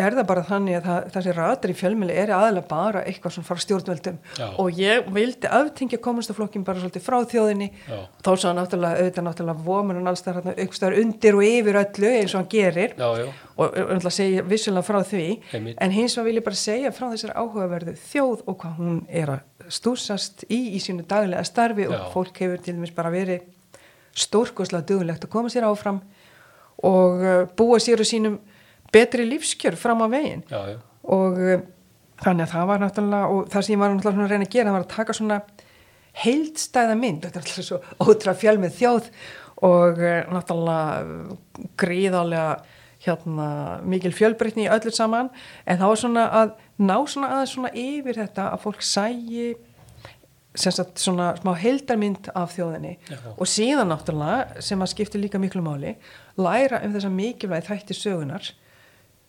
er það bara þannig að það, þessi ratar í fjölmiðli er aðalega bara eitthvað svona frá stjórnveldum Já. og ég vildi aftingja kommunistaflokkin bara svolítið frá þjóðinni Já. þá sá náttúrulega auðvitað náttúrulega vomun og alls það hérna aukstar undir og yfir öllu eins og hann gerir já, og náttúrulega segja vissulega frá því Einmitt. en hins vegar vil ég bara segja frá þessar áhugaverðu þjóð og hvað hún er að stúsast í í sínu daglega starfi Já. og fólk hefur til dæmis bara verið stórkoslega dugulegt að koma sér áfram og uh, búa sér og sínum betri lífskjör fram á veginn já, já. og uh, þannig að það var náttúrulega og það sem ég var náttúrulega að reyna að gera var að taka svona heildstæða mynd þetta er alltaf svo ótrúlega fjölmið þjóð og uh, náttúrulega gríðarlega hérna mikil fjölbreytni í öllu saman en það var svona að ná svona aðeins svona yfir þetta að fólk sægi sagt svona smá heildarmynd af þjóðinni Já. og síðan náttúrulega sem að skipta líka miklu máli læra um þessa mikilvægi þætti sögunar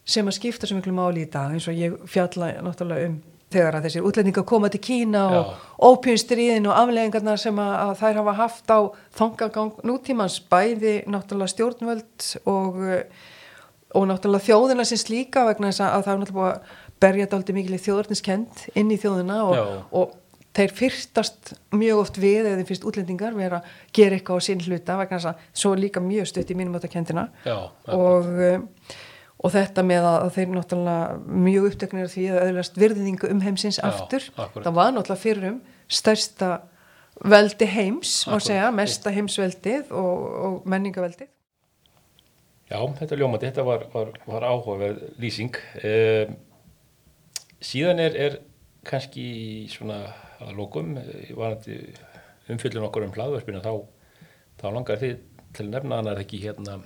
sem að skipta svo miklu máli í dag eins og ég fjalla náttúrulega um þegar að þessir útlendingar koma til Kína og Já. ópjunstriðin og afleggingarnar sem að, að þær hafa haft á þangagang nútímans bæði náttúrulega stjórnvöld og, uh, og náttúrulega þjóðina sem slíka vegna þess að það er náttúrulega búið að berja þetta aldrei mikil þjóðarniskend inn í þjóðina og, og þeir fyrstast mjög oft við eða þeim fyrst útlendingar vera að gera eitthvað á sín hluta vegna þess að svo er líka mjög stutt í mínum átta kendina og, um, og þetta með að, þeir náttúrulega mjög uppteknir því að öðlast virðingu um heimsins Já, aftur akkúrat. það var náttúrulega fyrir um stærsta veldi heims má segja, mesta heimsveldið og, og menningaveldið Já, þetta er ljómandi, þetta var, var, var áhugaverð lýsing. Um, síðan er, er kannski svona að lokum, eh, umfyllun okkur um hlaðverfinu, þá, þá langar þið til að nefna hann að ekki hérna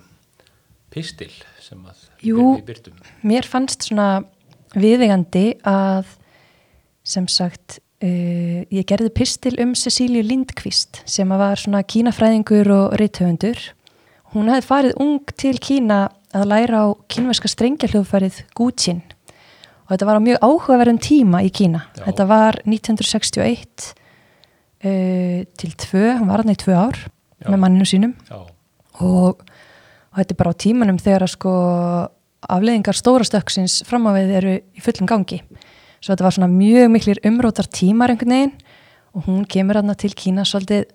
pistil sem að Jú. við byrtum. Mér fannst svona viðegandi að sem sagt uh, ég gerði pistil um Cecíliu Lindqvist sem að var svona kínafræðingur og rithöfundur. Hún hefði farið ung til Kína að læra á kínverska strengjahljóðfærið Gúchin og þetta var á mjög áhugaverðum tíma í Kína. Já. Þetta var 1961 uh, til tvö, hún var hann í tvö ár Já. með manninu sínum Já, og, og þetta er bara á tímanum þegar að sko afleðingar stóra stöksins fram á við eru í fullum gangi. Svo þetta var svona mjög miklir umrótar tímar einhvern veginn og hún kemur aðna til Kína svolítið,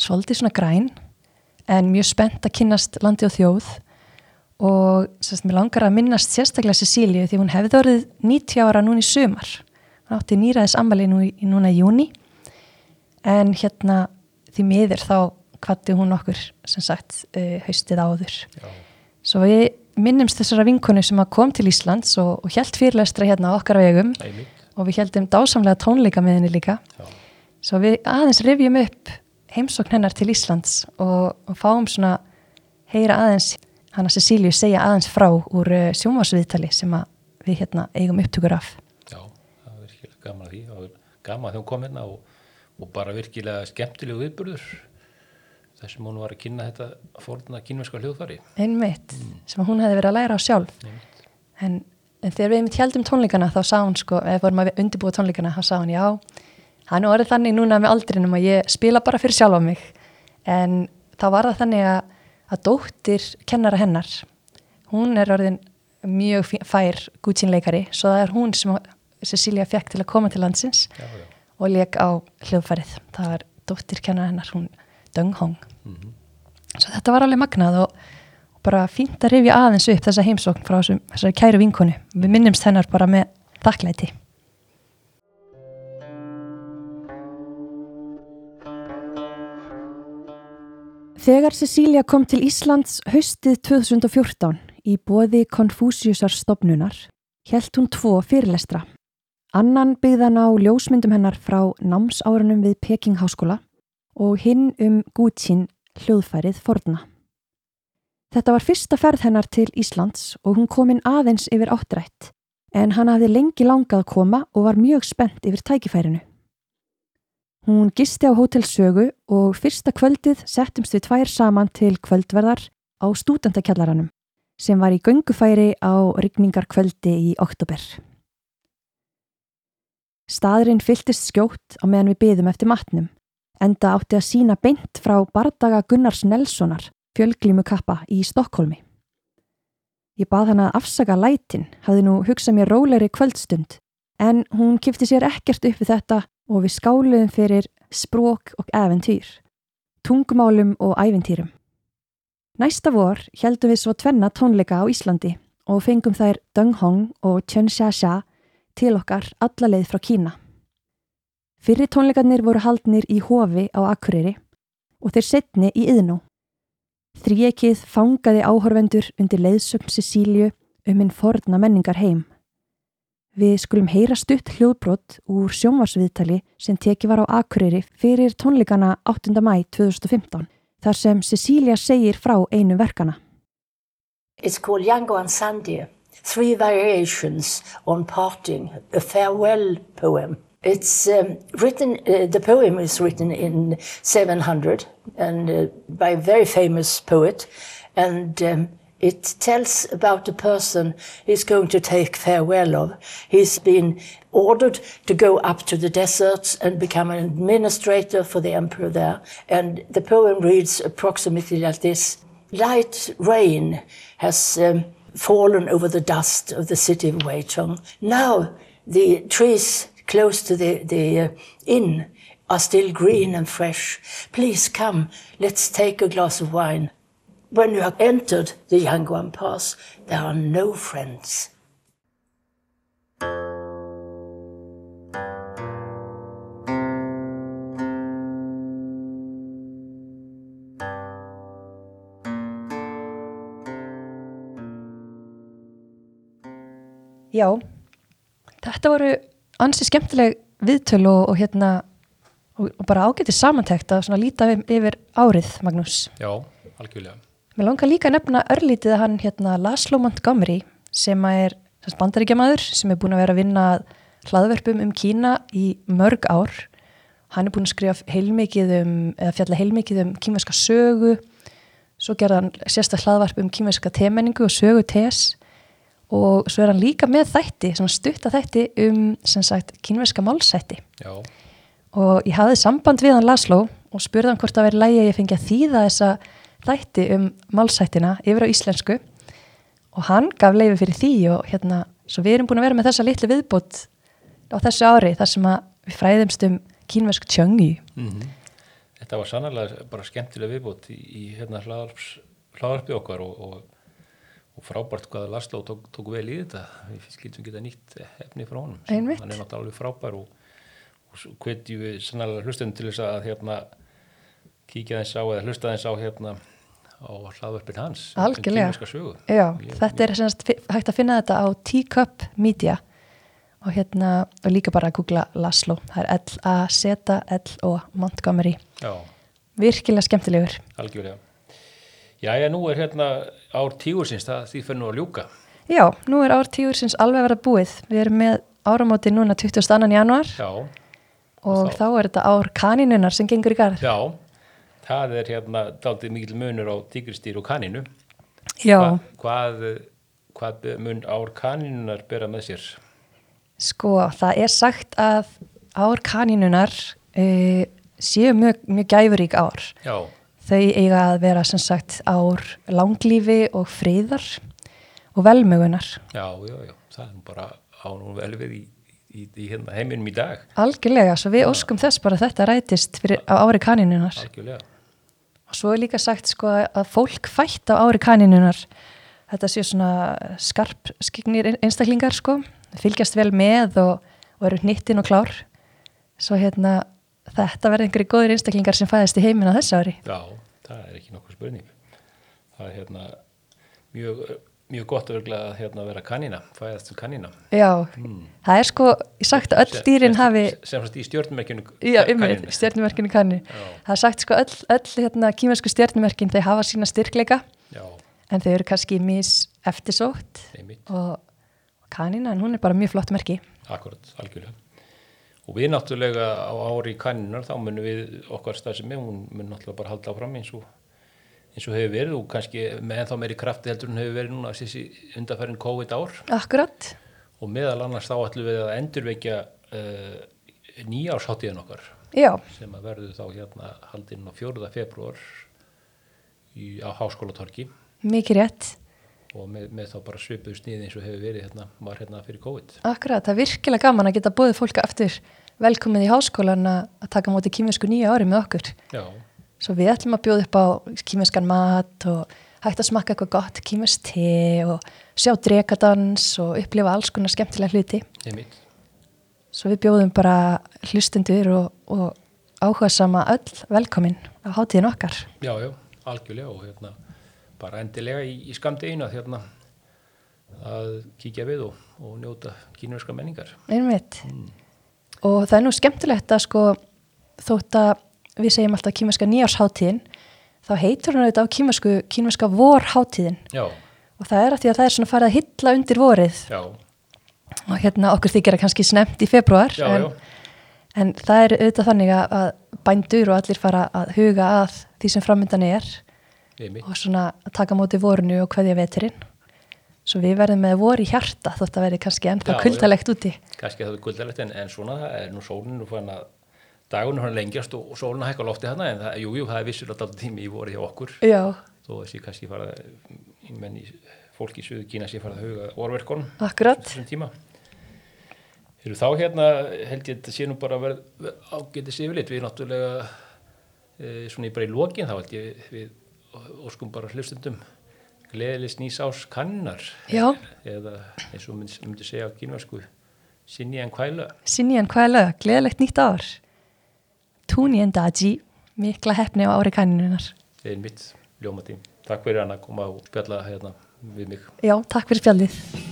svolítið svona græn en mjög spennt að kynnast landi og þjóð. Og sérst, mér langar að minnast sérstaklega Cecíliu því hún hefði orðið 90 ára núna í sumar. Hún átti nýraðis ammali nú, núna í júni en hérna því miður þá kvatti hún okkur sem sagt uh, haustið áður. Já, svo við minnumst þessara vinkonu sem að kom til Íslands og, og hjælt fyrirlestra hérna okkar vegum. Einmitt. og við heldum dásamlega tónleika með henni líka. Já, svo við aðeins rifjum upp heimsókn hennar til Íslands og, og fáum svona heyra aðeins hana Cecíliu segja aðeins frá úr uh, sjónvarsviðtali sem að við hérna eigum upptökur af. Já, það er virkilega gaman að því. Það er gaman að þeim kom hérna og, og bara virkilega skemmtilegu viðburður þessum hún var að kynna þetta fórna kínverska hljóðfari. einmitt sem að hún hefði verið að læra á sjálf en, en þegar við einmitt heldum tónleikana þá sá hún sko, eða vorum að undirbúa tónleikana þá sá hún já, nú orðið þannig núna með aldrinum að ég spila bara fyrir sjálfa mig. En þá var það þannig að, að dóttir kennara hennar hún er orðin mjög fær gútsínleikari svo það er hún sem Cecilia fekk til að koma til landsins Já, já, og leik á hljóðfærið. Það var dóttir kennara hennar, hún Döng Hong svo þetta var alveg magnað og, og bara fínt að rifja aðeins upp þessa heimsókn frá þessum, þessari kæru vinkonu. Við minnumst hennar bara með þakklæti. Þegar Cecilia kom til Íslands haustið 2014 í boði Konfúsiusar stopnunar hjælt hún tvo fyrirlestra. Annan byggðan á ljósmyndum hennar frá námsárunum við Peking Háskóla og hinn um Gútsín hljóðfærið forna. Þetta var fyrsta ferð hennar til Íslands og hún kom inn aðeins yfir áttrætt en hann hafði lengi langað að koma og var mjög spennt yfir tækifærinu. Hún gisti á Hótel Sögu og fyrsta kvöldið settumst við tvær saman til kvöldverðar á stúdendakjallaranum sem var í göngufæri á rigningarkvöldi í oktober. Staðurinn fylltist skjótt á meðan við byðum eftir matnum, enda átti að sína beint frá bardaga Gunnars Nelssonar, fjölglímu kappa í Stokkólmi. Ég bað hana að afsaka lætin, hafði nú hugsað mér rólegri kvöldstund, en hún kipti sér ekkert upp við þetta og við skáluðum fyrir sprók og eventýr, tungumálum og æventýrum. Næsta vor heldum við svo tvenna tónleika á Íslandi og fengum þær Deng Hong og Chen Xia til okkar alla leið frá Kína. Fyrri tónleikarnir voru haldnir í hofi á Akureyri og þeir setni í yðnú. Þríekið fangaði áhorfendur undir leiðsögn Cecíliu um hinn forna menningar heim. Við skulum heyra stutt hljóðbrott úr sjónvarsviðtali sem teki var á Akureyri fyrir tónleikana 8. mæ 2015 þar sem Cecília segir frá einu verkana. It's called Yango and Sandia. Three variations on parting, a farewell poem. It's um, written, uh, the poem is written in 700 and uh, by a very famous poet. And um, it tells about a person he's going to take farewell of. He's been ordered to go up to the deserts and become an administrator for the emperor there. And the poem reads approximately like this. Light rain has um, fallen over the dust of the city of Weichong. Now the trees close to the, the uh, inn are still green and fresh. Please come, let's take a glass of wine. when you have entered the Yanguan Pass, there are no friends. Já, þetta voru ansi skemmtileg viðtöl og, og hérna og, og bara ágætið samantækt að svona líta yfir, árið, Magnús. Já, algjörlega. Mér langar líka að nefna örlítið að hann hérna Laszlo Montgomery sem er bandaríkjamaður sem er búin að vera að vinna að hlaðverpum um Kína í mörg ár. Hann er búin að skrifa heilmikið um, eða fjalla heilmikið um kínverska sögu, svo gerða hann sérstaklega hlaðvarp um kínverska temenningu og sögu tes og svo er hann líka með þætti, stutta þætti um sem sagt kínverska málsætti. Já, og ég hafði samband við hann Laszlo og spurði hann hvort það væri lægi að ég fengi að þýða þessa þætti um málsættina yfir á íslensku. Og hann gaf leiði fyrir því og hérna, svo við erum búin að vera með þessa litlu viðbútt á þessu ári þar sem við fræðumst um kínversk tjöngi þetta var sannarlega bara skemmtilega viðbútt í, í hérna hlaðarpi okkar og, og frábært hvað Laszlo tók, tók vel í þetta. Við skiltum geta nýtt efni frá honum. Hann er náttúrulega alveg frábær og, og hvetjum við sannarlega hlustum til þess að hérna kíkja þess á eða hlusta þess á hérna á hlaðvarpin hans. um. Já, Ég- þetta er semst hægt að finna þetta á Teacup Media og hérna og líka bara að googla Laszlo það er L-A-Z-L-O Montgomery Já. virkilega skemmtilegur Algjörlega. Jæja, nú er hérna ár tígursins, það því fyrir nú að ljúka. Já, nú er ár tíursins alveg að vera búið. Við erum með áramóti núna 22. januar Já, og þá- þá er þetta ár kanínunar sem gengur í garð. já, það er hérna daldið mikil munur á tígristýr og kaninu. Já, Hvað, hvað mun ár kanínunar bera með sér? sko, það er sagt að ár kanínunar uh, séu mjög, mjög gæfurík ár. Já, Þau eiga að vera sem sagt ár langlífi og friðar og velmögunar. já, já, já, það er bara á nú vel við í, í, í hérna heiminum í dag. Algjörlega, svo við óskum þess bara að þetta rætist fyrir, á ári kanínunar. Algjörlega. Og svo er líka sagt sko að fólk fætt á ári kanínunar, þetta séu svona skarp skiknir einstaklingar sko, fylgjast vel með og, og eru hnittin og klár. Svo hérna þetta verður einhverju góðir einstaklingar sem fæðist í heiminn á þessu ári. Já, það er ekki nokkuð spurning. Það er hérna mjög, mjög gott örglega að hérna vera kanína, fæðast til kanína. Já, það er sko, ég sagt að öll dýrin hafi, Sem sagt í stjórnmerkjunu já, ymmið, stjörnumerkinu kanni. Það er sagt sko öll, öll hérna kýmessku stjörnumerkin, þau hafa sína styrkleika Já, en þau eru kannski mis eftirsótt og kanina, en hún er bara mjög flott merki. Akkurat, algjörlega. Og við náttúrulega á ári í kanninar þá munum við okkar stað sem er, hún mun náttúrulega bara halda áfram eins og, eins og hefur verið og kannski með ennþá meiri krafti heldur en hefur verið núna þessi undarfærin COVID ár Akkurat, og meðal annars þá ætlum við að endurvekja uh, nýjársháttíðan okkar já, sem að verður þá hérna haldinn á 4. februar í, á Háskólatorki mikið rétt. Og með, með þá bara svipuðu sniði eins og hefur verið hérna, var hérna fyrir COVID. Akkurat, það er virkilega gaman að geta bóðið fólk aftur velkomið í háskólan að taka móti kýmessku nýja ári með okkur. Já, Svo við ætlum að bjóða upp á kýmesskan mat og hægt að smakka eitthvað gott kýmest te og sjá drekadans og upplifa alls konar skemmtilega hluti. einmitt. Svo við bjóðum bara hlustundur og, og áhuga sama öll velkomin á hátíðin okkar. Já, já, algjörlega og hérna bara endilega í, í skamdeginu að hérna að kíkja við og, og njóta kínverska menningar. Einmitt. Og það er nú skemmtilegt að sko þótt að við segjum alltaf kýmerska nýjársháttíðin þá heitur hún auðvitað á kýmersku kýmerska vorháttíðin Já, og það er að því að það er svona farið að hylla undir vorið. Já, og hérna okkur þykir að kannski snemt í februar já, en, já, en það er auðvitað þannig að, að bændur og allir fara að huga að því sem framöndan er einmitt. og svona að taka móti vorinu og kveðja veturinn. Svo við verðum með vor í hjarta þótt að verði kannski ennþá kuldalegt úti. Kannski það er guldalegt en, en svona er nú sólinu fann að dagun hann lengjast og, og sólinu hækka lofti hana en það, jú, jú, það er vissulega tími í voru hjá okkur. Já, þó þessi kannski fara ég menn í Suðu Kína sé fara að huga orverkon akkurat. þá hérna held ég að þetta sé nú bara verð ágætið sifilitt við náttúrulega e, svona í bara í lokin þá held ég við óskum bara hlustundum gleðilis nýs ás kannar Já. eða eins og myndi, myndi segja á kínvarsku sinni en kvæla Sinnian Kvæla, gleðilegt nýtt ár. Túnien Daji, mikla hefni á ári kanninunar. er mitt ljómatím takk fyrir hann að koma og spjalla hérna við mig Já, takk fyrir spjaldið.